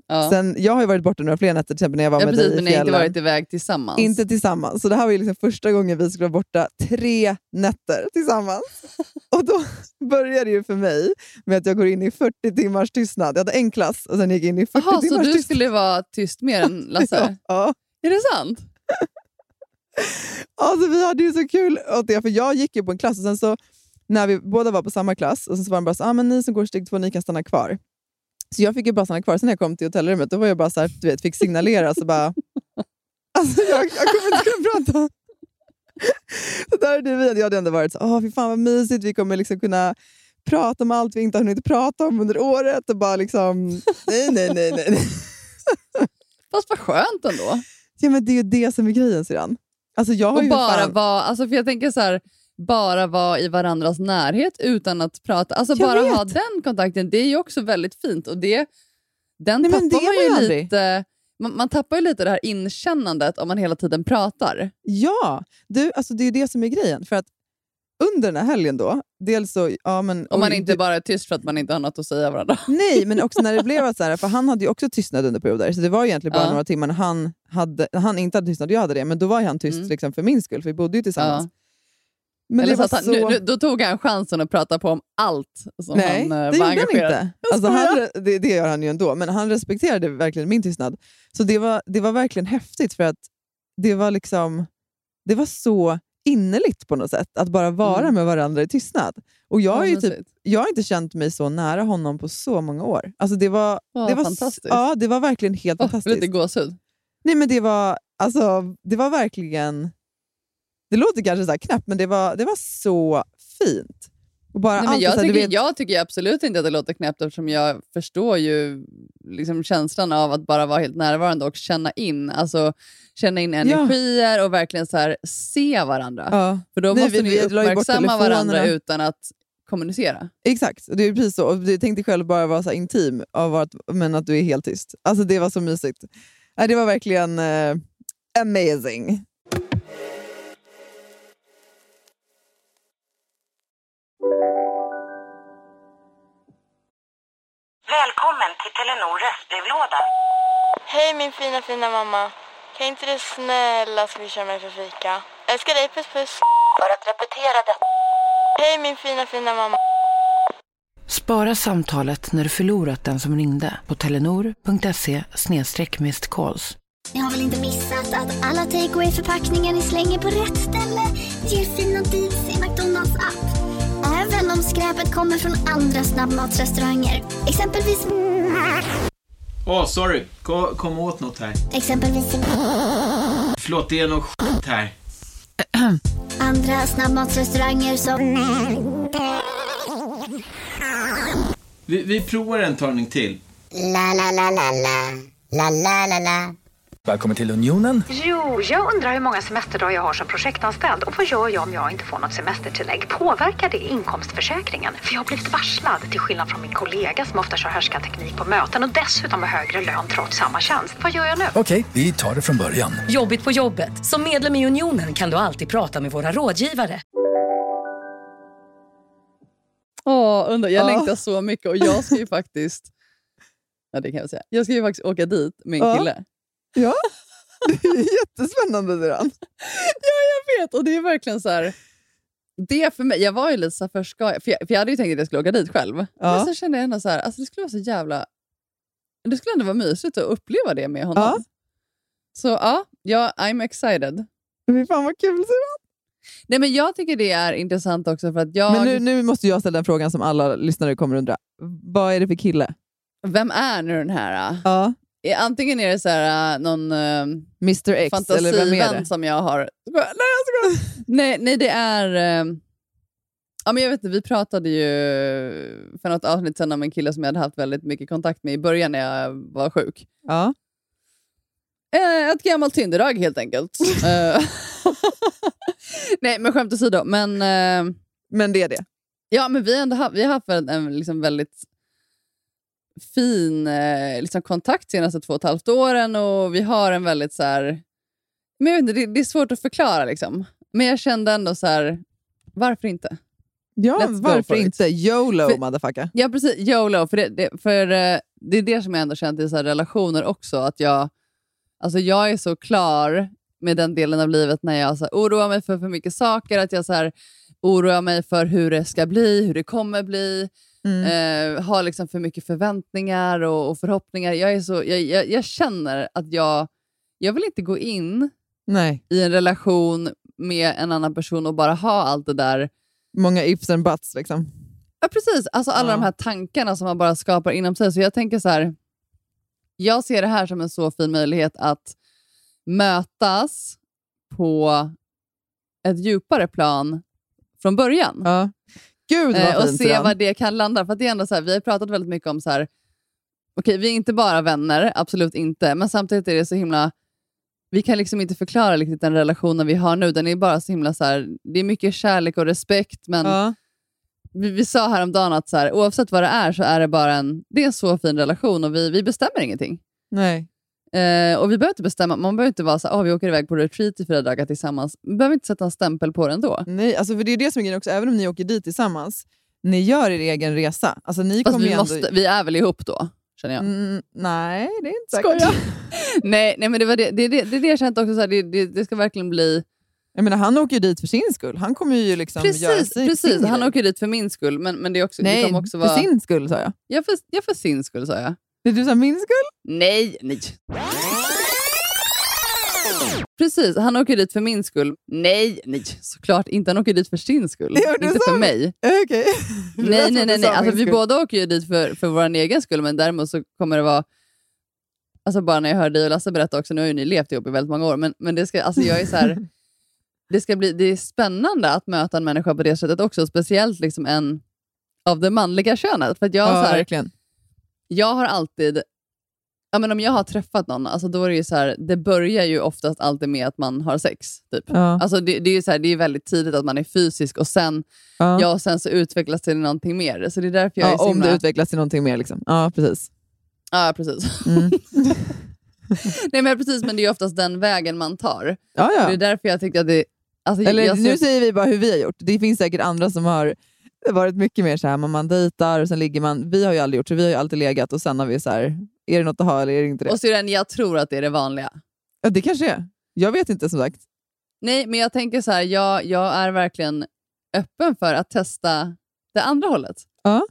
Ja. Sen, jag har ju varit borta några fler nätter, till exempel när jag var ja, med precis, dig i men ni har inte fjällen. varit iväg tillsammans. Inte tillsammans. Så det här var ju liksom första gången vi skulle vara borta tre nätter tillsammans. Och då började det ju för mig med att jag går in i 40 timmars tystnad. Jag hade en klass och sen gick jag in i 40 Jaha, så timmars du tystnad. skulle vara tyst mer än Lasse? Ja. Är det sant? Alltså, vi hade ju så kul åt det, för jag gick ju på en klass och sen så när vi båda var på samma klass och så var de bara så ah, men ni som går steg två, ni kan stanna kvar. Så jag fick ju bara stanna kvar. Sen när jag kom till hotellrummet då var jag bara så här, du vet, fick signalera. Så bara, alltså, jag, jag kommer inte kunna prata. Så där är det vi. Jag hade ändå varit så åh fy fan vad mysigt, vi kommer liksom kunna prata om allt vi inte har hunnit prata om under året. Och bara liksom, nej, nej, nej. nej. Fast vad skönt ändå. Ja, men det är ju det som är grejen syrran. Alltså, jag har Och bara vara, alltså för jag tänker så här, bara vara i varandras närhet utan att prata. Alltså Jag bara vet. ha den kontakten, det är ju också väldigt fint. Och det, den Nej, tappar det man ju lite... Man, man tappar ju lite det här inkännandet om man hela tiden pratar. Ja, du, alltså det är det som är grejen. För att under den här helgen då, dels så... Ja, men, Om man inte det- bara är tyst för att man inte har något att säga varandra. Nej, men också när det blev så här, för han hade ju också tystnad under perioder, så det var egentligen bara Ja. några timmar när han, hade, han inte hade tystnad och jag hade det, men då var han tyst Mm. liksom, för min skull, för vi bodde ju tillsammans. Ja. Men Eller så att så... han, nu, nu, då tog han chansen att prata på om allt som Nej, han eh, det var gjorde han engagerad inte. Alltså, han, det, det gör han ju ändå, men han respekterade verkligen min tystnad. Så det var, det var verkligen häftigt, för att det var liksom det var så innerligt på något sätt, att bara vara Mm. med varandra i tystnad. Och jag, ju typ, jag har inte känt mig så nära honom på så många år. Alltså det var, Vad det var, fantastiskt. Ja, det var verkligen helt får fantastiskt. lite gåshud. Nej, men det var, alltså, det var verkligen... Det låter kanske så här knäppt, men det var, det var så fint. Och bara Nej, men jag, tycker, vet- jag tycker absolut inte att det låter knäppt eftersom jag förstår ju liksom känslan av att bara vara helt närvarande och känna in, alltså, känna in energier och verkligen så här, se varandra. Ja. För då Nej, måste vi- ni uppmärksamma varandra utan att kommunicera. Exakt, det är precis så. Och du tänkte själv bara vara så intim, av att, men att du är helt tyst. Alltså Det var så mysigt. Det var verkligen eh, amazing. Välkommen till Telenor röstbrevlåda. Hej min fina fina mamma. Kan inte du snälla swisha mig för fika? Älskar dig, puss puss. För att repetera detta. Hej min fina fina mamma. Spara samtalet när du förlorat den som ringde på telenor.se calls. Ni har väl inte missat att alla takeaway förpackningar ni slänger på rätt ställe ger fina deals i McDonalds app. Om skräpet kommer från andra snabbmatsrestauranger. Exempelvis... Åh, sorry. Kom, kom åt något här. Exempelvis... Förlåt, det är något skit här. Andra snabbmatsrestauranger som... Vi, vi provar en talning till. La, la, la, la, la. La, la, la, la. Välkommen till Unionen. Jo, jag undrar hur många semesterdagar jag har som projektanställd och vad gör jag om jag inte får något semestertillägg? Påverkar det inkomstförsäkringen? För jag har blivit varslad, till skillnad från min kollega som ofta kör härskarteknik på möten och dessutom har högre lön trots samma tjänst. Vad gör jag nu? Okej, vi tar det från början. Jobbigt på jobbet. Som medlem i Unionen kan du alltid prata med våra rådgivare. Åh, under. Jag Ja. längtar så mycket och jag ska ju faktiskt... Ja, det kan jag säga. Jag ska ju faktiskt åka dit med en Ja. kille. Ja, det är jättespännande syrran. Ja, jag vet. Och det är verkligen så här... Det för mig, jag var ju lite jag, för, jag, för jag hade ju tänkt att jag skulle åka dit själv. Ja. Men så kände jag ändå så här, alltså det skulle vara så jävla... Det skulle ändå vara mysigt att uppleva det med honom. Ja. Så ja, ja, I'm excited. Fy fan vad kul syrran. Nej, men jag tycker det är intressant också för att jag... Men nu, nu måste jag ställa den frågan som alla lyssnare kommer undra. Vad är det för kille? Vem är nu den här? äh? Ja. Antingen är det så här, äh, någon äh, Mr X, eller vem är det? som jag har. Nej, jag skojar. nej, nej, det är... äh, ja, men jag vet inte, vi pratade ju för något avsnitt sedan om en kille som jag hade haft väldigt mycket kontakt med i början när jag var sjuk. Ja. Eh, ett gammalt Tinderdag helt enkelt. Eh, nej, men skämt åsido. Men, eh, men det är det? Ja, men vi ändå haft, vi har haft en, en liksom väldigt fin eh, liksom kontakt senaste två och ett halvt åren och vi har en väldigt så här... Men jag vet inte, det, det är svårt att förklara. Liksom. Men jag kände ändå så här, varför inte? Ja, varför inte? YOLO, För- motherfucker. Ja, precis. YOLO. För det, det, för, eh, det är det som jag ändå känt i så relationer också. Att jag, alltså jag är så klar med den delen av livet när jag så här, oroar mig för för mycket saker. Att jag så här, oroar mig för hur det ska bli, hur det kommer bli. Eh, har liksom för mycket förväntningar och, och förhoppningar. Jag, är så, jag, jag, jag känner att jag, jag vill inte gå in Nej. i en relation med en annan person och bara ha allt det där Många ifs and buts liksom. Ja, precis. Alltså alla Ja. de här tankarna som man bara skapar inom sig. Så jag tänker så här, jag ser det här som en så fin möjlighet att mötas på ett djupare plan från början. Ja. Gud vad Eh, och se Syrran. vad det kan landa. För det är ändå så här, vi har pratat väldigt mycket om så här, okej, vi är inte bara vänner, absolut inte, men samtidigt är det så himla vi kan liksom inte förklara riktigt den relationen vi har nu. Den är bara så himla så här, det är mycket kärlek och respekt, men Ja. vi, vi sa häromdagen att så här, oavsett vad det är så är det bara en, det är en så fin relation och vi, vi bestämmer ingenting. Nej. Eh, och vi behöver inte bestämma, man behöver inte vara så här, "Åh, vi åker iväg på retreat i fyra dagar tillsammans. Vi behöver inte sätta en stämpel på det ändå. Nej, alltså för det är det som är grejen också. Även om ni åker dit tillsammans, ni gör er egen resa. Alltså, ni Fast vi, ändå... måste, vi är väl ihop då, känner jag. Mm, nej, det är inte säkert. nej, nej, men det, var det, det, det, det är det jag känt också, så här, det, det, det ska verkligen bli... Jag menar, han åker ju dit för sin skull. Han kommer ju liksom göra Precis, sin, precis. sin han grej. åker dit för min skull, men, men det, är också, det Nej, kommer också vara... för sin skull sa jag. Ja, för, ja, för sin skull sa jag. Det du sa min skull? Nej, nej. Precis, han åker dit för min skull. Nej, nej, såklart inte. Han åker dit för sin skull, du inte för mig. Okej. Nej, nej, nej. nej. Alltså, vi båda åker ju dit för, för vår egen skull, men däremot så kommer det vara... Alltså bara när jag hör dig och Lasse berätta också, nu har ju ni levt ihop i väldigt många år, men, men det, ska, alltså jag är så här, det, ska bli, det är spännande att möta en människa på det sättet också, speciellt liksom en av det manliga könet. För jag, Ja, så här, verkligen. Jag har alltid... Ja, men om jag har träffat någon, alltså då är det ju så här, det börjar ju oftast alltid med att man har sex. Typ. Ja. Alltså det, det är ju så här, det är väldigt tidigt att man är fysisk och sen, Ja. ja. sen så utvecklas det till någonting mer. Så det är därför jag Ja, är om himla... det utvecklas till någonting mer. Liksom. Ja, precis. Ja, precis. Mm. Nej, men precis, men det är oftast den vägen man tar. Ja, ja. Det är därför jag tyckte att det... Alltså, Eller jag nu ser- säger vi bara hur vi har gjort. Det finns säkert andra som har varit mycket mer så här, man, dejtar och sen ligger man. Vi har ju aldrig gjort så vi har ju alltid legat och sen har vi så här, är det något att ha eller är det inte det? Och en, jag tror att det är det vanliga. Ja, det kanske är. Jag vet inte som sagt. Nej, men jag tänker så här, jag, jag är verkligen öppen för att testa det andra hållet. Ja.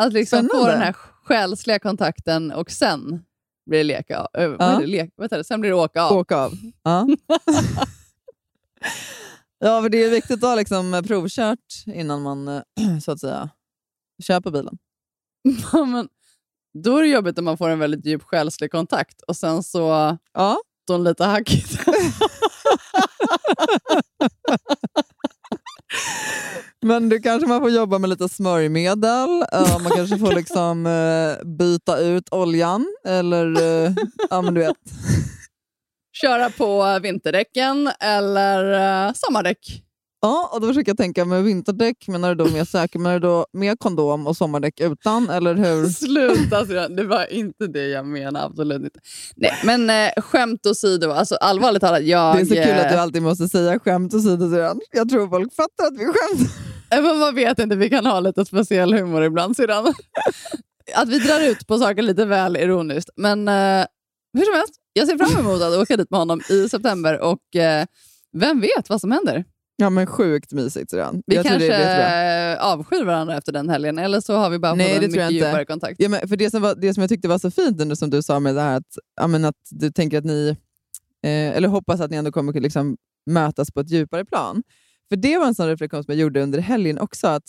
Att liksom få Spännande. den här själsliga kontakten och sen blir det leka av. Äh, vad Ja. är det? Lek, vad det? Sen blir det åka av. Åka av. Ja. ja, för det är viktigt att ha liksom provkört innan man eh, så att säga köper bilen. Ja, men, då är det jobbigt om man får en väldigt djup själslig kontakt och sen så ja. de lite hackigt. Men du kanske man får jobba med lite smörjmedel. eh, man kanske får liksom eh, byta ut oljan. Eller, eh, ja men du vet. Köra på vinterdäcken eller uh, sommardäck. Ja, och då försöker jag tänka med vinterdäck, menar du då med säker, menar du då med kondom och sommardäck utan? Eller hur? Sluta Syrran, det var inte det jag menade. Absolut inte. Nej, men eh, skämt åsido, alltså, allvarligt talat. Jag, Det är så kul att du eh, alltid måste säga skämt och sidor. Jag tror folk fattar att vi skämtar. Eh, men Man vet inte, vi kan ha lite speciell humor ibland syrran. Att vi drar ut på saker lite väl ironiskt. Men eh, hur som helst, jag ser fram emot att åka dit med honom i september och eh, vem vet vad som händer? Ja men sjukt mysigt redan. Vi Jag tror kanske det jättebra. avskyr varandra efter den helgen, eller så har vi bara Nej, fått det en mycket djupare kontakt. Ja, men för det, som var, det som jag tyckte var så fint nu som du sa med det här att, ja, att du tänker att ni, eh, eller hoppas att ni ändå kommer liksom mötas på ett djupare plan. För det var en sån reflektion som jag gjorde under helgen också. Att,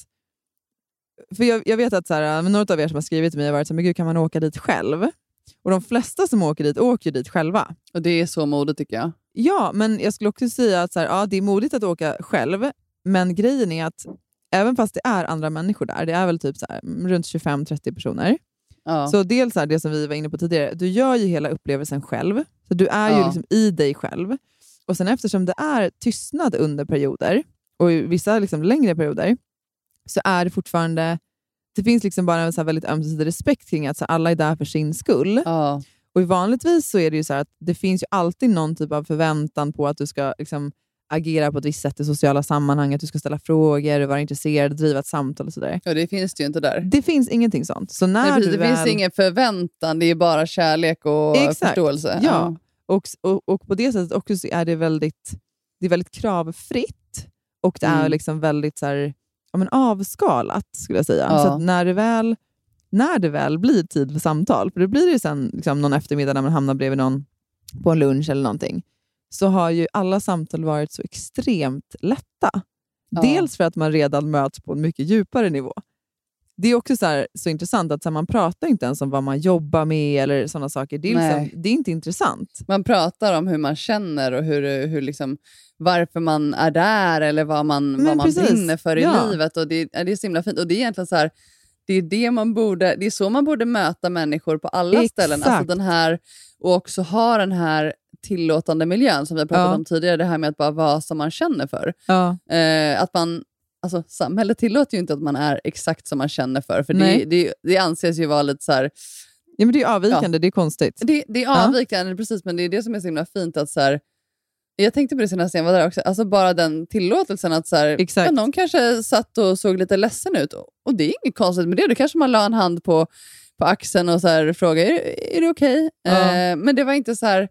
för jag, jag vet att så här, några av er som har skrivit till mig har varit så här, men gud kan man åka dit själv? Och de flesta som åker dit åker ju dit själva. Och det är så modigt tycker jag. Ja, men jag skulle också säga att så här, ja, det är modigt att åka själv, men grejen är att även fast det är andra människor där, det är väl typ så här, mm, runt 25-30 personer, Ja. så dels här, det som vi var inne på tidigare, du gör ju hela upplevelsen själv. Så Du är ju Ja. liksom i dig själv. Och sen eftersom det är tystnad under perioder, och i vissa liksom längre perioder, så är det fortfarande... Det finns liksom bara en så väldigt ömsesidig respekt kring att så alla är där för sin skull. Ja. Och vanligtvis så är det ju så att det finns ju alltid någon typ av förväntan på att du ska liksom agera på ett visst sätt i sociala sammanhang, att du ska ställa frågor, vara intresserad, driva ett samtal och sådär. Och det finns det ju inte där. Det finns ingenting sånt. Så när Nej, det väl... finns ingen förväntan, det är bara kärlek och Exakt. förståelse. Ja. Och, och, och på det sättet också så är det väldigt, det är väldigt kravfritt och det är Mm. liksom väldigt så här, ja, men avskalat, skulle jag säga. Ja. Så när det, väl, när det väl blir tid för samtal, för det blir det ju sen liksom, någon eftermiddag när man hamnar bredvid någon på en lunch eller någonting, så har ju alla samtal varit så extremt lätta. Ja. Dels för att man redan möts på en mycket djupare nivå. Det är också så, här, så intressant att så här, man pratar inte ens om vad man jobbar med eller sådana saker. Det är, liksom, det är inte intressant. Man pratar om hur man känner och hur, hur liksom, varför man är där eller vad man, Men vad man precis. brinner för i Ja. livet. Och det, ja, det är så himla fint. Och det är egentligen så här, det är, det, man borde, det är så man borde möta människor på alla Exakt. ställen. Alltså den här, och också ha den här tillåtande miljön som vi har pratat Ja. om tidigare. Det här med att bara vara som man känner för. Ja. Eh, att man, alltså, samhället tillåter ju inte att man är exakt som man känner för. För det, det, det anses ju vara lite så här, Ja, men det är avvikande, det är konstigt. det, det är Ja. avvikande, precis, men det är det som är så himla fint. att så här, Jag tänkte på det senast jag var där också. Alltså bara den tillåtelsen att så här, ja, någon kanske satt och såg lite ledsen ut. Och, det är inget konstigt med det. Då kanske man la en hand på, på axeln och så här, frågade, är, är det okej? Ja. Eh, men det var inte så här,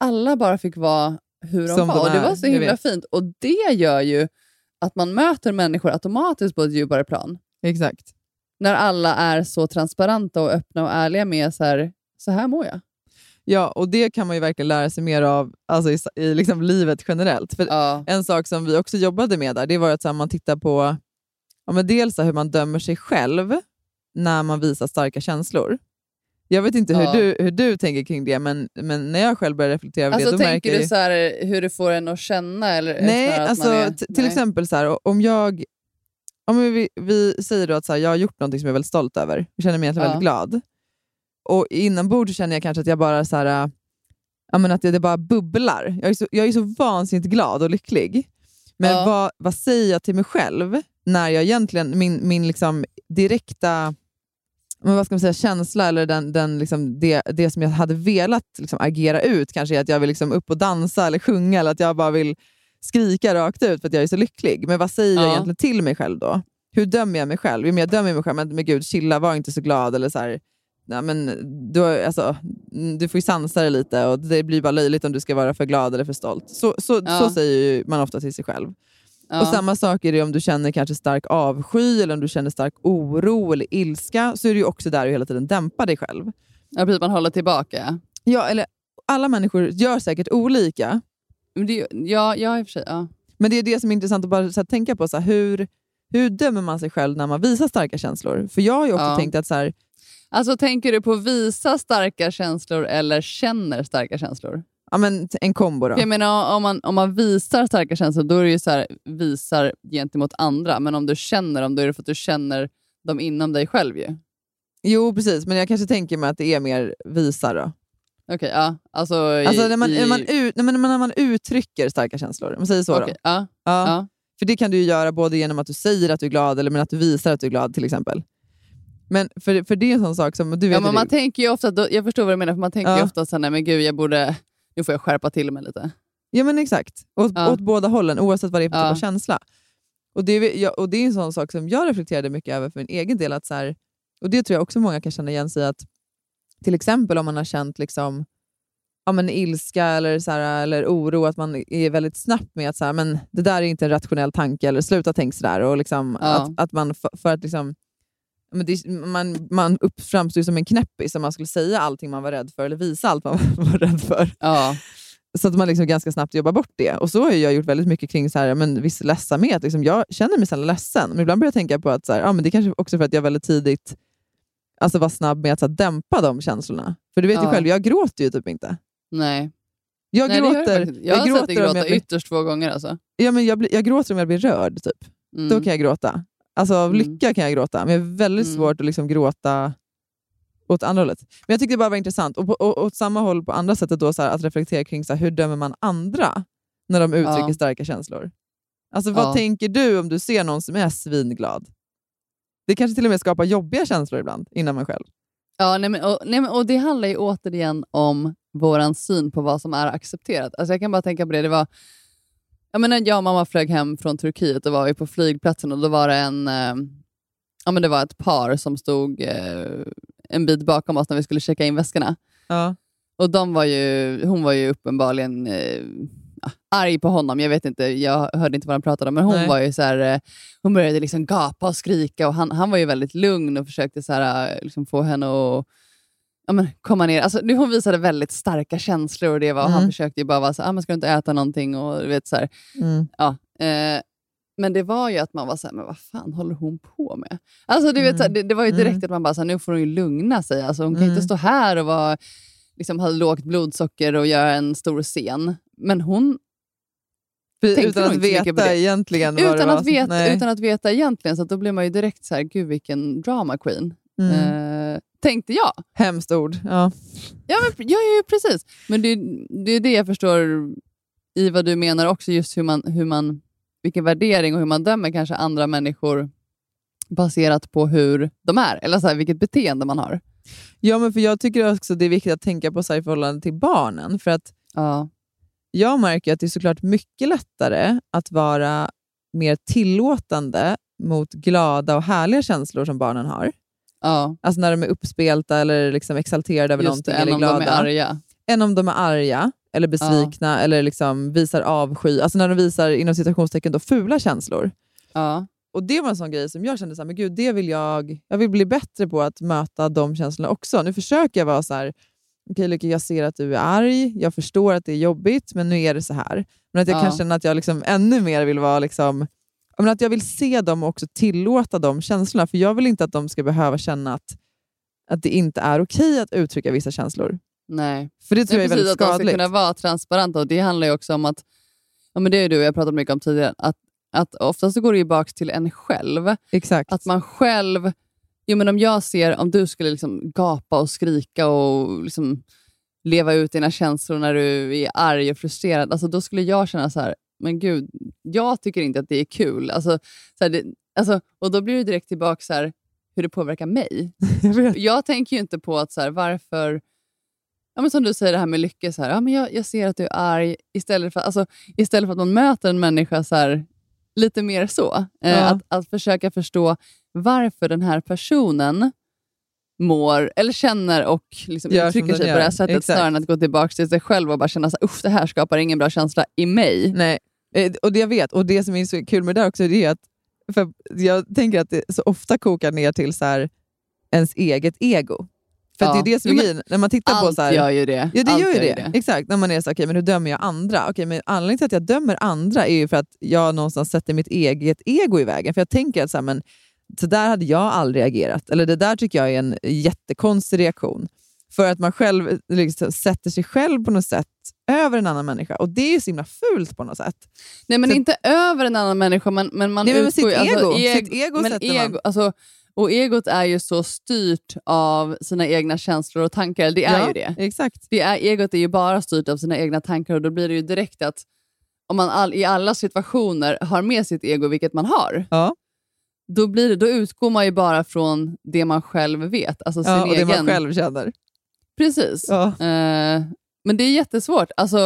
alla bara fick vara hur de Som var. och det var så himla fint. Och det gör ju att man möter människor automatiskt på ett djupare plan. Exakt. När alla är så transparenta och öppna och ärliga med så här, så här mår jag. Ja, och det kan man ju verkligen lära sig mer av alltså i, i liksom livet generellt. För Ja. En sak som vi också jobbade med där, det var att så här, man tittar på ja, men dels hur man dömer sig själv när man visar starka känslor. Jag vet inte Ja. hur, du, hur du tänker kring det, men, men när jag själv börjar reflektera över Alltså det, då tänker märker du så här, hur det får en att känna? Eller Nej, alltså, är, t- till nej. exempel så här, om jag... Om vi, vi säger att så här, jag har gjort något som jag är väldigt stolt över. Jag känner mig egentligen Ja. väldigt glad. Och inombords känner jag kanske att jag bara så här, äh, ja, men att det, det bara bubblar. Jag är, så, jag är så vansinnigt glad och lycklig. Men Ja. vad, vad säger jag till mig själv när jag egentligen, min, min liksom direkta men vad ska man säga, känsla eller den, den liksom det, det som jag hade velat liksom agera ut kanske är att jag vill liksom upp och dansa eller sjunga eller att jag bara vill skrika rakt ut för att jag är så lycklig. Men vad säger jag Ja. egentligen till mig själv då? Hur dömer jag mig själv? Jo, Jag dömer mig själv, men, men gud, chilla, var inte så glad. Eller så här, nej, men, du, har- alltså, mm, du får ju sansa dig lite och det blir bara löjligt om du ska vara för glad eller för stolt. Så, så, Ja. så säger man ofta till sig själv. Ja. Och Samma sak är det om du känner kanske stark avsky, eller om du känner stark oro eller ilska, så är du ju också där och hela tiden dämpa dig själv. Ja, precis, man håller tillbaka. Ja, eller alla människor gör säkert olika, det, ja, ja, i och för sig. Ja. men det är det som är intressant att bara så här, tänka på. Så här, hur, hur dömer man sig själv när man visar starka känslor? För jag har ju också Ja. tänkt att så här, Alltså tänker du på visa starka känslor eller känner starka känslor? ja, men, en kombo då. Jag menar, om man, om man visar starka känslor, då är det ju så här, visar gentemot andra. Men om du känner dem, då är det för att du känner dem inom dig själv ju. Jo, precis, men jag kanske tänker mig att det är mer visa då. Okej, ja. Alltså, i, Alltså när man, i, när, man ut, nej, när man uttrycker starka känslor, om man säger så. Okej, Då. ja, Ja. ja. För det kan du göra både genom att du säger att du är glad eller men att du visar att du är glad till exempel. Men för, för det är en sån sak som du vet ja, men man tänker ju ofta, då, jag förstår vad du menar, för man tänker ju Ja. ofta så här, nej men gud, jag borde, nu får jag skärpa till mig lite. Ja men exakt, åt, Ja. åt båda hållen oavsett vad det är för typ Ja. av känsla. Och det, är- jag, och det är en sån sak som jag reflekterade mycket över för min egen del. Att så här, och Det tror jag också många kan känna igen sig i. Att, till exempel om man har känt liksom, ja, men ilska eller, så här, eller oro, att man är väldigt snabb med att så här, men det där är inte en rationell tanke, eller sluta tänk sådär. Och liksom, Ja. att, att man för, för att liksom, men det, man, man upp, framstår ju som en knäppis om man skulle säga allting man var rädd för, eller visa allt man var rädd för. Ja. Så att man liksom ganska snabbt jobbar bort det. Och så har ju jag gjort väldigt mycket kring så här, men viss ledsamhet. Liksom jag känner mig sällan ledsen, men ibland börjar jag tänka på att så här, ja, men det är kanske också för att jag väldigt tidigt alltså var snabb med att så här, dämpa de känslorna. För du vet ju Ja. själv, jag gråter ju typ inte. Nej. Jag Nej, jag gråter, faktiskt. Jag har sett dig gråta jag blir, ytterst två gånger. Alltså. ja, men jag, blir, jag gråter om jag blir rörd. Typ. Mm. Då kan jag gråta. Alltså av Mm. lycka kan jag gråta, men jag har väldigt Mm. svårt att liksom gråta åt andra hållet. Men jag tyckte det bara var intressant. Och, på, och, åt samma håll på andra sättet då, så här, att reflektera kring så här, hur dömer man andra när de uttrycker Ja. starka känslor. Alltså vad Ja. tänker du om du ser någon som är svinglad? Det kanske till och med skapar jobbiga känslor ibland inom man själv. Ja, nej men, och, nej men, och Det handlar ju återigen om vår syn på vad som är accepterat. Alltså jag kan bara tänka på det. det var, jag, menar, jag och mamma flög hem från Turkiet och var på flygplatsen och då var det en, eh, ja, men det var ett par som stod eh, en bit bakom oss när vi skulle checka in väskorna. Ja. Och de var ju, hon var ju uppenbarligen eh, arg på honom. Jag vet inte, jag hörde inte vad de pratade om, men hon Nej. var ju så här, eh, hon började liksom gapa och skrika och han, han var ju väldigt lugn och försökte så här, eh, liksom få henne att ja, men, komma ner. Alltså, det- hon visade väldigt starka känslor och det var, han Mm. försökte ju bara vara så ah, men ska inte äta någonting? Och, du vet, så här, Mm. ja, eh, men det var ju att man var så här, men vad fan håller hon på med? Alltså, du vet, Mm. så här, det, det var ju direkt Mm. att man bara, så här, nu får hon ju lugna sig. Alltså, hon kan Mm. inte stå här och vara, liksom, ha lågt blodsocker och göra en stor scen. Men hon tänkte Utan att veta det. egentligen vad det utan var. att, veta, Nej. utan att veta egentligen, så då blir man ju direkt så här, gud vilken drama queen. Mm. Eh, tänkte jag. Hemskt ord. Ja. Ja, men, ja, ja, precis. Men det, det är det jag förstår i vad du menar också, just hur man, hur man, vilken värdering och hur man dömer kanske andra människor baserat på hur de är, eller så här, vilket beteende man har. Ja, men för jag tycker också det är viktigt att tänka på så här i förhållande till barnen. För att Ja. jag märker att det är såklart mycket lättare att vara mer tillåtande mot glada och härliga känslor som barnen har. Ja. Alltså när de är uppspelta eller liksom exalterade över Just någonting det, eller om de glada. är arga. Än om de är arga eller besvikna eller liksom visar avsky. Alltså när de visar inom citationstecken då fula känslor. Ja. Och Det var en sån grej som jag kände, så här, men gud, det vill jag, jag vill bli bättre på att möta de känslorna också. Nu försöker jag vara så här, okej Lykke, jag ser att du är arg, jag förstår att det är jobbigt, men nu är det så här. Men att jag Ja. kan känna att jag liksom ännu mer vill vara liksom, menar, att jag vill se dem och också tillåta de känslorna. För jag vill inte att de ska behöva känna att, att det inte är okej att uttrycka vissa känslor. Nej. För det tror Nej, jag är väldigt att de ska skadligt. kunna vara transparenta. Och det handlar ju också om att, ja, men det är du och jag pratat mycket om tidigare, att, att oftast så går det ju bak till en själv. Exakt. Att man själv, jo, men om jag ser, om du skulle liksom gapa och skrika och liksom leva ut dina känslor när du är arg och frustrerad, alltså då skulle jag känna så här, men gud, jag tycker inte att det är kul. Alltså, så här, det, alltså, och då blir det direkt tillbaka så här, hur det påverkar mig. jag, tänker ju inte på att så här, varför Ja, men som du säger det här med lycka, så här, ja, men jag, jag ser att du är arg, istället för, alltså, istället för att man möter en människa så här, lite mer så. Eh, Ja. att, att försöka förstå varför den här personen mår eller känner och liksom Gör uttrycker sig på det här sättet, Exakt. snarare än att gå tillbaka till sig själv och bara känna att usch, det här skapar ingen bra känsla i mig. Nej, eh, och det jag vet, och det som är så kul med det där också, är att för jag tänker att det så ofta kokar ner till så här, ens eget ego. För Ja. det är det som är grejen. När man tittar på allt så här, gör ju det. Ja, det Allt gör ju det. det. Exakt. När man är så okej, men hur dömer jag andra? Okej, men anledningen till att jag dömer andra är ju för att jag någonstans sätter mitt eget ego i vägen. För jag tänker att så, här, men, så där hade jag aldrig agerat. Eller det där tycker jag är en jättekonstig reaktion. För att man själv liksom, sätter sig själv på något sätt över en annan människa. Och det är ju så himla fult på något sätt. Nej, men Så- inte över en annan människa, men, men man Nej, men utgår sitt ego. eg- Sitt ego men sätter man. ego, alltså, Och egot är ju så styrt av sina egna känslor och tankar. Det är Ja, ju det. Exakt. det är, egot är ju bara styrt av sina egna tankar och då blir det ju direkt att om man all, i alla situationer har med sitt ego, vilket man har, Ja. Då, blir det, då utgår man ju bara från det man själv vet. Alltså sin Ja, och det egen... man själv känner. Precis. Ja. Eh, men det är jättesvårt alltså,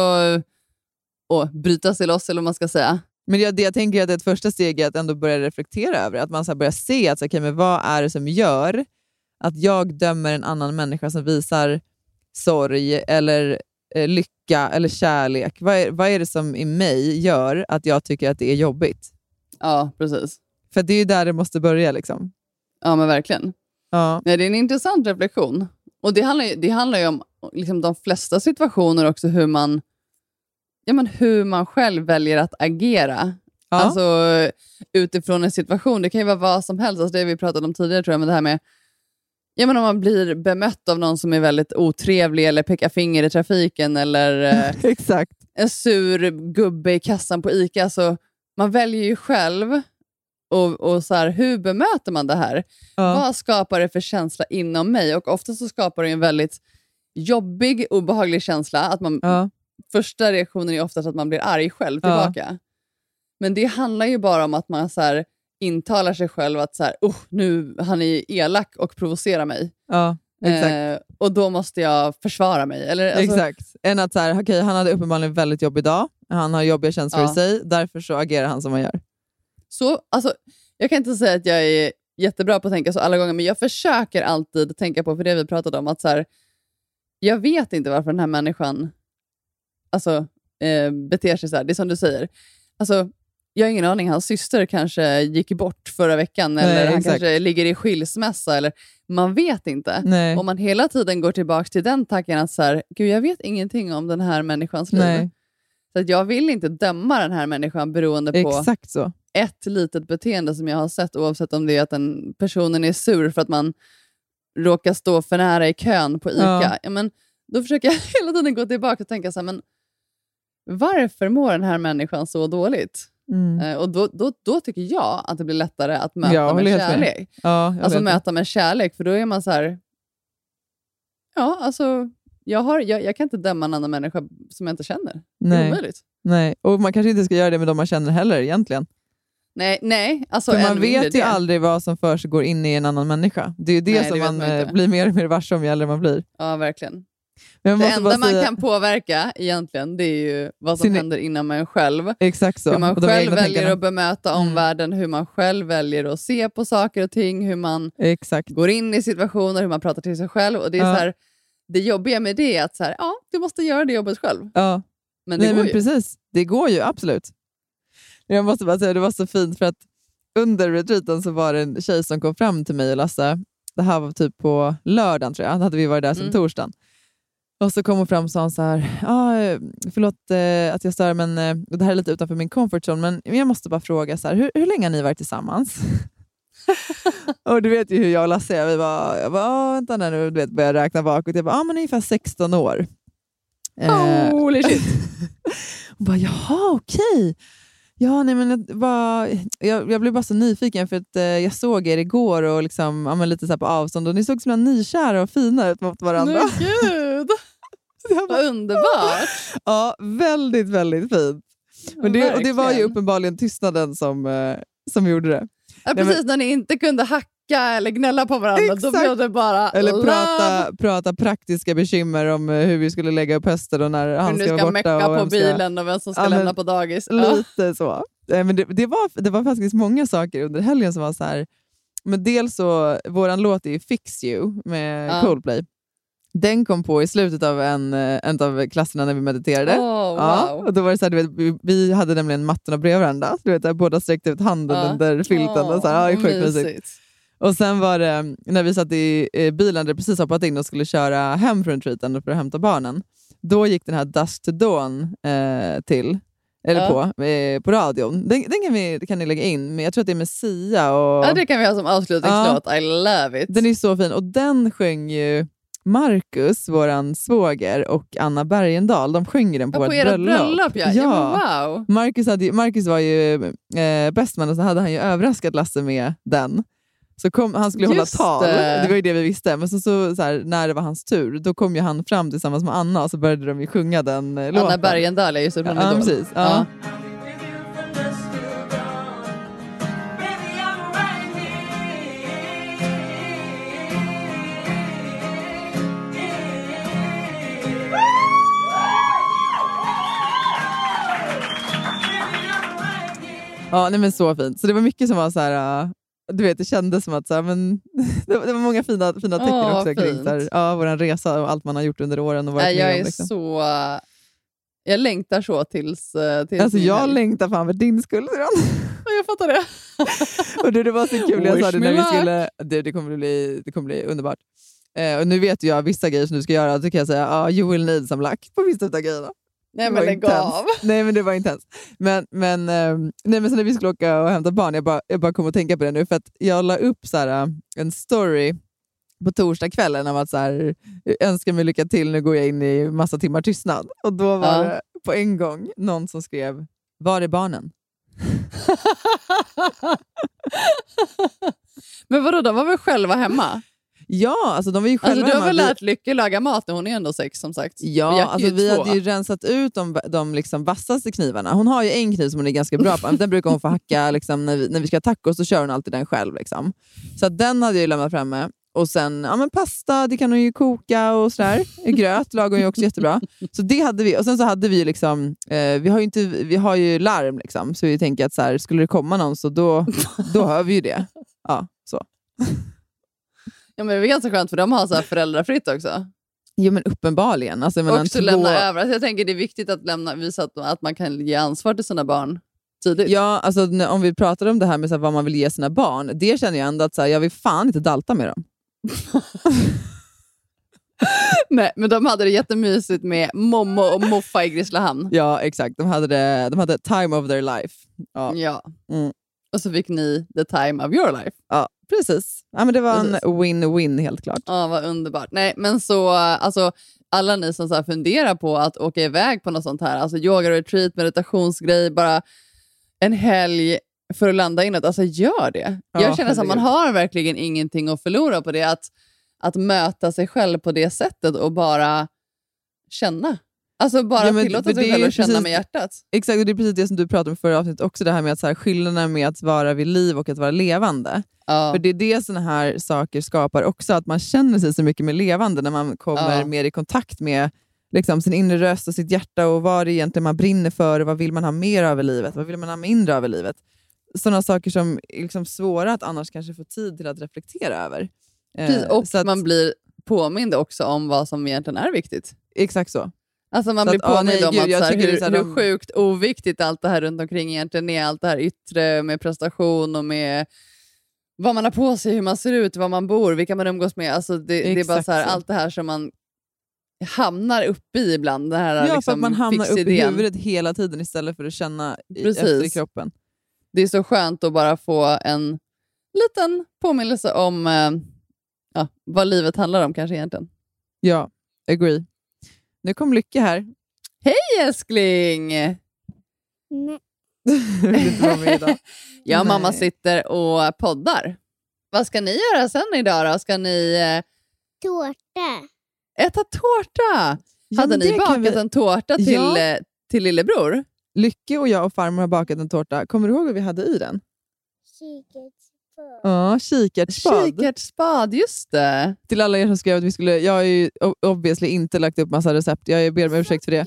att bryta sig loss, eller vad man ska säga. Men jag, det jag tänker är att ett första steg är att ändå börja reflektera över det. Att man så börjar se att så, okay, men vad är det som gör att jag dömer en annan människa som visar sorg eller eh, lycka eller kärlek. Vad är, vad är det som i mig gör att jag tycker att det är jobbigt? Ja, precis. För det är ju där det måste börja. liksom. Ja, men verkligen. Ja. Nej, det är en intressant reflektion. Och Det handlar ju, det handlar ju om liksom, de flesta situationer också hur man, ja, men hur man själv väljer att agera. Ja. Alltså utifrån en situation. Det kan ju vara vad som helst. Alltså, det vi pratade om tidigare, tror jag, men det här med Ja, men om man blir bemött av någon som är väldigt otrevlig eller pekar finger i trafiken eller eh, Exakt. en sur gubbe i kassan på ICA. Så man väljer ju själv och, och så här, hur bemöter man det här? Vad skapar det för känsla inom mig? Och Ofta så skapar det en väldigt jobbig, obehaglig känsla. Att man, Första reaktionen är oftast att man blir arg själv Ja. tillbaka. Men det handlar ju bara om att man så här, intalar sig själv att så här, oh, nu, han är elak och provocerar mig. Ja, exakt. Eh, och då måste jag försvara mig. Eller, alltså, Exakt. Än att så här, okay, han hade uppenbarligen en väldigt jobbig dag. Han har jobbiga känslor Ja. i sig. Därför så agerar han som han gör. Så, alltså, jag kan inte säga att jag är jättebra på att tänka så alla gånger, men jag försöker alltid tänka på, för det vi pratade om, att så här, jag vet inte varför den här människan alltså, eh, beter sig så här. Det är som du säger. Alltså, jag har ingen aning. Hans syster kanske gick bort förra veckan, Nej, eller han exakt. kanske ligger i skilsmässa. Eller, man vet inte. Nej. Om man hela tiden går tillbaka till den tanken att så här, Gud, jag vet ingenting om den här människans liv. Nej. Så att jag vill inte döma den här människan beroende på Exakt så. Ett litet beteende som jag har sett, oavsett om det är att den personen är sur för att man råkar stå för nära i kön på ICA. Ja. Ja. men, då försöker jag hela tiden gå tillbaka och tänka så här, men varför mår den här människan så dåligt? Mm. Eh, och då, då, då tycker jag att det blir lättare att möta håller med kärlek. Ja, alltså möta med kärlek, för då är man så här, ja, alltså, jag, har, jag, jag kan inte döma en annan människa som jag inte känner. Det är Nej. omöjligt. Nej. Och man kanske inte ska göra det med de man känner heller egentligen. Nej, nej alltså För man vet ju det. aldrig vad som för sig går in i en annan människa. Det är ju det Nej, det som vet man, man eh, blir mer och mer varse om ju äldre man blir. Ja, verkligen. Men det enda man säga- kan påverka egentligen, det är ju vad som Sin- händer inom en själv. Exakt så. Hur man själv väljer att bemöta Mm. omvärlden, hur man själv väljer att se på saker och ting, hur man Exakt. går in i situationer, hur man pratar till sig själv. Och det, är Ja. så här, det jobbiga med det är att så här, ja, du måste göra det jobbet själv. Ja. Men det Nej, går men ju. Precis, det går ju absolut. Jag måste bara säga, det var så fint för att under retreaten så var det en tjej som kom fram till mig och Lasse. Det här var typ på lördagen tror jag, då hade vi varit där sedan Mm. torsdagen. Och så kom hon fram och sa så här, ah, eh, förlåt eh, att jag stör men eh, det här är lite utanför min comfort zone, men jag måste bara fråga, så här, hur, hur länge har ni varit tillsammans? och du vet ju hur jag och Lasse är, vi bara, jag bara vänta nu, du vet, började räkna bakåt. Jag bara, ah, men ungefär 16 år. Eh, Holy shit. hon bara, jaha okej. Ja, nej, men det var, jag, jag blev bara så nyfiken för att eh, jag såg er igår och liksom, ja, men lite så på avstånd och ni såg så himla nykära och fina ut mot varandra. Men gud! Vad underbart! Ja, väldigt, väldigt fint. Men det, och det var ju uppenbarligen tystnaden som, eh, som gjorde det. Ja, Nej, precis, när ni inte kunde hacka eller gnälla på varandra, då Exakt. blev det bara Eller love. prata, prata praktiska bekymmer om eh, hur vi skulle lägga upp hösten och när han Hur ska ska vara borta. mecka och på vem ska- bilen och vem som ska Ja, lämna på dagis. Lite så. Men det, det, var, det var faktiskt många saker under helgen som var så här. Men dels så, våran låt är Fix You med Ja. Coldplay. Den kom på i slutet av en, eh, en av klasserna när vi mediterade. Ja, wow. och då var det så här, du vet, vi, vi hade nämligen mattorna bredvid varandra. Du vet, där båda sträckte ut handen Ja. under filten. och så här, ja, det är sjukt mysigt. Och sen var det när vi satt i bilen där precis hoppat in och skulle köra hem från retreaten för att hämta barnen. Då gick den här Dust to Dawn eh, till, eller Ja. på, eh, på radion. Den, den kan, vi, kan ni lägga in, men jag tror att det är med Sia. Och, Ja, det kan vi ha som avslutningslåt. I love it. Den är så fin och den sjöng ju Marcus, våran svåger, och Anna Bergendahl. De sjöng den på, Ja, på vårt ert bröllop, ja. Ja, wow. Marcus, hade, Marcus var ju eh, bästman och så hade han ju överraskat Lasse med den. Så kom, han skulle Just hålla tal, det. det. var ju det vi visste. Men så, så, så här, när det var hans tur, då kom ju han fram tillsammans med Anna och så började de ju sjunga den eh, låten. Anna Bergendahl är ju så Ja, precis. Ja. Ja, nej, men så fint. Så det var mycket som var så här... äh, du vet, det kändes som att så här, men, det, var, det många fina, fina tecken Åh, också kring fint. så här, ja, vår resa och allt man har gjort under åren. Och varit Nej, jag med om, är liksom. så... Jag längtar så tills, eh, tills Alltså, jag helg. längtar fan för din skull. Jag fattar det. och du, det var så kul, jag sa det när vi skulle... Det, det, kommer bli, det kommer bli underbart. Eh, och nu vet jag vissa grejer som du ska göra, så kan jag säga ah, you will need some luck på vissa av grejerna. Nej, men lägg av. Nej men det var intens. Men, men, ehm, nej, men så när vi skulle åka och hämta barn, jag bara, jag bara kom att tänka på det nu, för att jag la upp så här, äh, en story på torsdagskvällen om att så här, önska mig lycka till, nu går jag in i massa timmar tystnad. Och då var Ja. det på en gång någon som skrev, var är barnen? Men vadå, de var väl själva hemma? Ja, alltså de var ju själva Alltså, du har väl Vi- lärt Lykke laga mat när hon är ändå sex som sagt? Ja, alltså vi två. hade ju rensat ut de, de liksom vassaste knivarna. Hon har ju en kniv som hon är ganska bra på. Den brukar hon få hacka liksom, när, vi, när vi ska ha tacos, så kör hon alltid den själv. Liksom. Så den hade jag ju lämnat framme. Och sen ja, men pasta, det kan hon ju koka och sådär. Gröt lagar hon ju också jättebra. Så det hade vi. Och sen så hade vi liksom, eh, vi har ju, inte, vi har ju larm, liksom, så vi tänker att så här, skulle det komma någon så då, då hör vi ju det. Ja, så. Ja, men det är ganska skönt för de har så här föräldrafritt också. Jo men uppenbarligen. Alltså, jag menar, också två- lämna över. Alltså, jag tänker det är viktigt att lämna, visa att, att man kan ge ansvar till sina barn tidigt. Ja, alltså, när- om vi pratar om det här med så här, vad man vill ge sina barn, det känner jag ändå att så här, jag vill fan inte dalta med dem. Nej, men de hade det jättemysigt med mommo och moffa i Grisslehamn. Ja, exakt. De hade, det, de hade time of their life. Ja. Ja. Mm. Och så fick ni the time of your life. Ja, precis. Ja, men det var Precis. en win-win helt klart. Ja, vad underbart. Nej, men så, alltså, alla ni som så funderar på att åka iväg på något sånt här, alltså yoga retreat, meditationsgrej, bara en helg för att landa inåt, alltså gör det. Ja, jag känner att man har verkligen ingenting att förlora på det, att, att möta sig själv på det sättet och bara känna. Alltså bara Ja, men tillåta sig själv att känna precis- med hjärtat. Exakt, och det är precis det som du pratade om i förra avsnittet också, det här med att så här, skillnaden med att vara vid liv och att vara levande. Ja. För det är det såna här saker skapar också, att man känner sig så mycket mer levande när man kommer Ja. mer i kontakt med liksom, sin inre röst och sitt hjärta och vad det egentligen man brinner för och vad vill man ha mer av i livet, vad vill man ha mindre av i livet. Sådana saker som är liksom svåra att annars kanske få tid till att reflektera över. Eh, Precis, och så att- man blir påmind också om vad som egentligen är viktigt. Exakt så. Alltså man Så blir att, påmind om gud, att så här, hur, här, hur sjukt oviktigt allt det här runt omkring egentligen är. Allt det här yttre med prestation och med vad man har på sig, hur man ser ut, var man bor, vilka man umgås med. Alltså det, det är bara så här, allt det här som man hamnar uppe i ibland. Det här Ja, för liksom att man hamnar upp i huvudet hela tiden istället för att känna i, Precis. efter i kroppen. Det är så skönt att bara få en liten påminnelse om eh, ja, vad livet handlar om kanske egentligen. Ja, agree. Nu kom Lycke här. Hej älskling! Vill inte vara med idag. Jag och mamma Nej. sitter och poddar. Vad ska ni göra sen idag då? Ska ni eh, Tårta. äta tårta? Ja, Hade men ni kan bakat vi- en tårta till, Ja. eh, till lillebror? Lycke och jag och farmor har bakat en tårta. Kommer du ihåg vad vi hade i den? Ja, kikärtsspad. Kikärtsspad, just det. Till alla er som skrev att vi skulle... Jag har ju obviously inte lagt upp massa recept. Jag ber om ursäkt för det.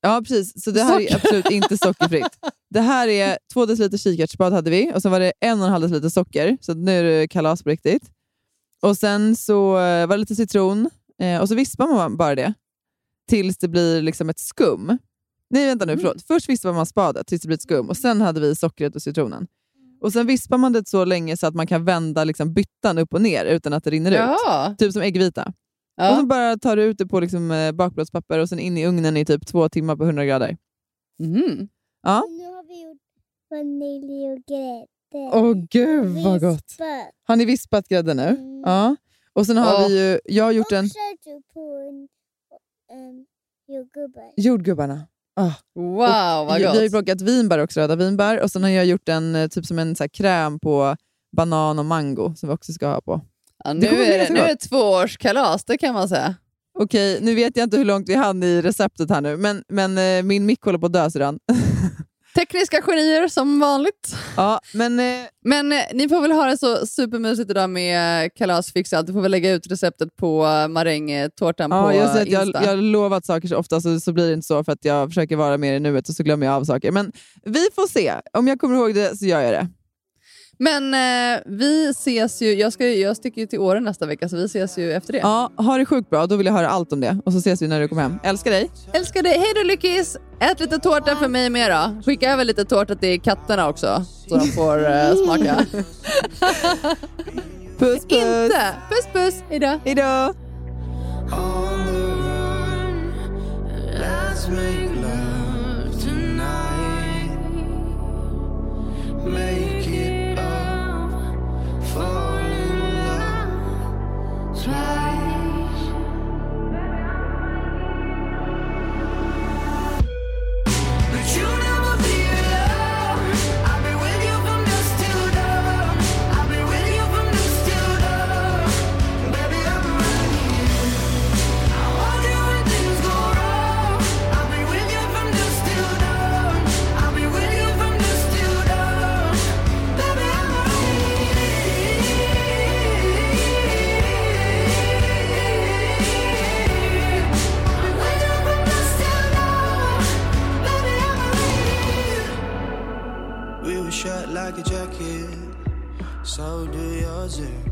Ja, precis. Så det här är Socker. absolut inte sockerfritt. Det här är två deciliter kikärtsspad hade vi och sen var det en och en halv deciliter socker. Så nu är det kalas på riktigt. Och sen så eh, var det lite citron eh, och så vispar man bara det tills det blir liksom ett skum. Nej, vänta nu. Förlåt. Först vispar man spadet tills det blir ett skum och sen hade vi sockret och citronen. Och Sen vispar man det så länge så att man kan vända liksom byttan upp och ner utan att det rinner Ja. ut. Typ som äggvita. Ja. Och så bara tar du ut det på liksom, eh, bakplåtspapper och sen in i ugnen i typ två timmar på 100 grader. Mhm. Ja. Nu har vi gjort vanilj och grädde. Åh gud vad gott! Vispat. Har ni vispat grädde nu? Ja. Och sen har Åh. vi ju, jag har gjort en... Och du på en, en jordgubbar. Jordgubbarna. Ah. Wow, vad Vi har ju gott. plockat vinbär också, röda vinbär. Och sen har jag gjort en eh, typ som en så kräm på banan och mango som vi också ska ha på. Ja, Det nu, bli är det, nu är gott. det tvåårskalas, det kan man säga. Okej, nu vet jag inte hur långt vi hann i receptet här nu, men, men eh, min mick håller på att dö sedan. Tekniska genier som vanligt. Ja, men, eh, men eh, ni får väl ha det så supermysigt idag med eh, kalasfixat. Du får väl lägga ut receptet på eh, marängtårtan ja, på jag, att jag, Insta. jag har lovat saker så ofta så, så blir det inte så för att jag försöker vara mer i nuet och så glömmer jag av saker. Men vi får se. Om jag kommer ihåg det så gör jag det. Men eh, vi ses ju, jag, ska, jag sticker ju till Åre nästa vecka så vi ses ju efter det. Ja, ha det sjukt bra. Då vill jag höra allt om det. Och så ses vi när du kommer hem. Älskar dig. Älskar dig. Hej då Lyckis! Ät lite tårta för mig med då. Skicka över lite tårta till katterna också så de får eh, smaka. puss puss! Inte! Puss puss! Hejdå! Hejdå! Let's make love tonight. Make it love like a jacket. So do yours. eh?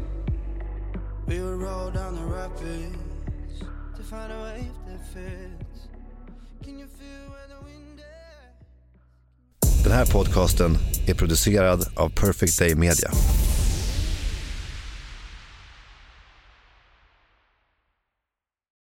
We will roll down the rapids to find a wave that fits. Can you feel where the wind is? Den här podcasten är producerad av Perfect Day Media.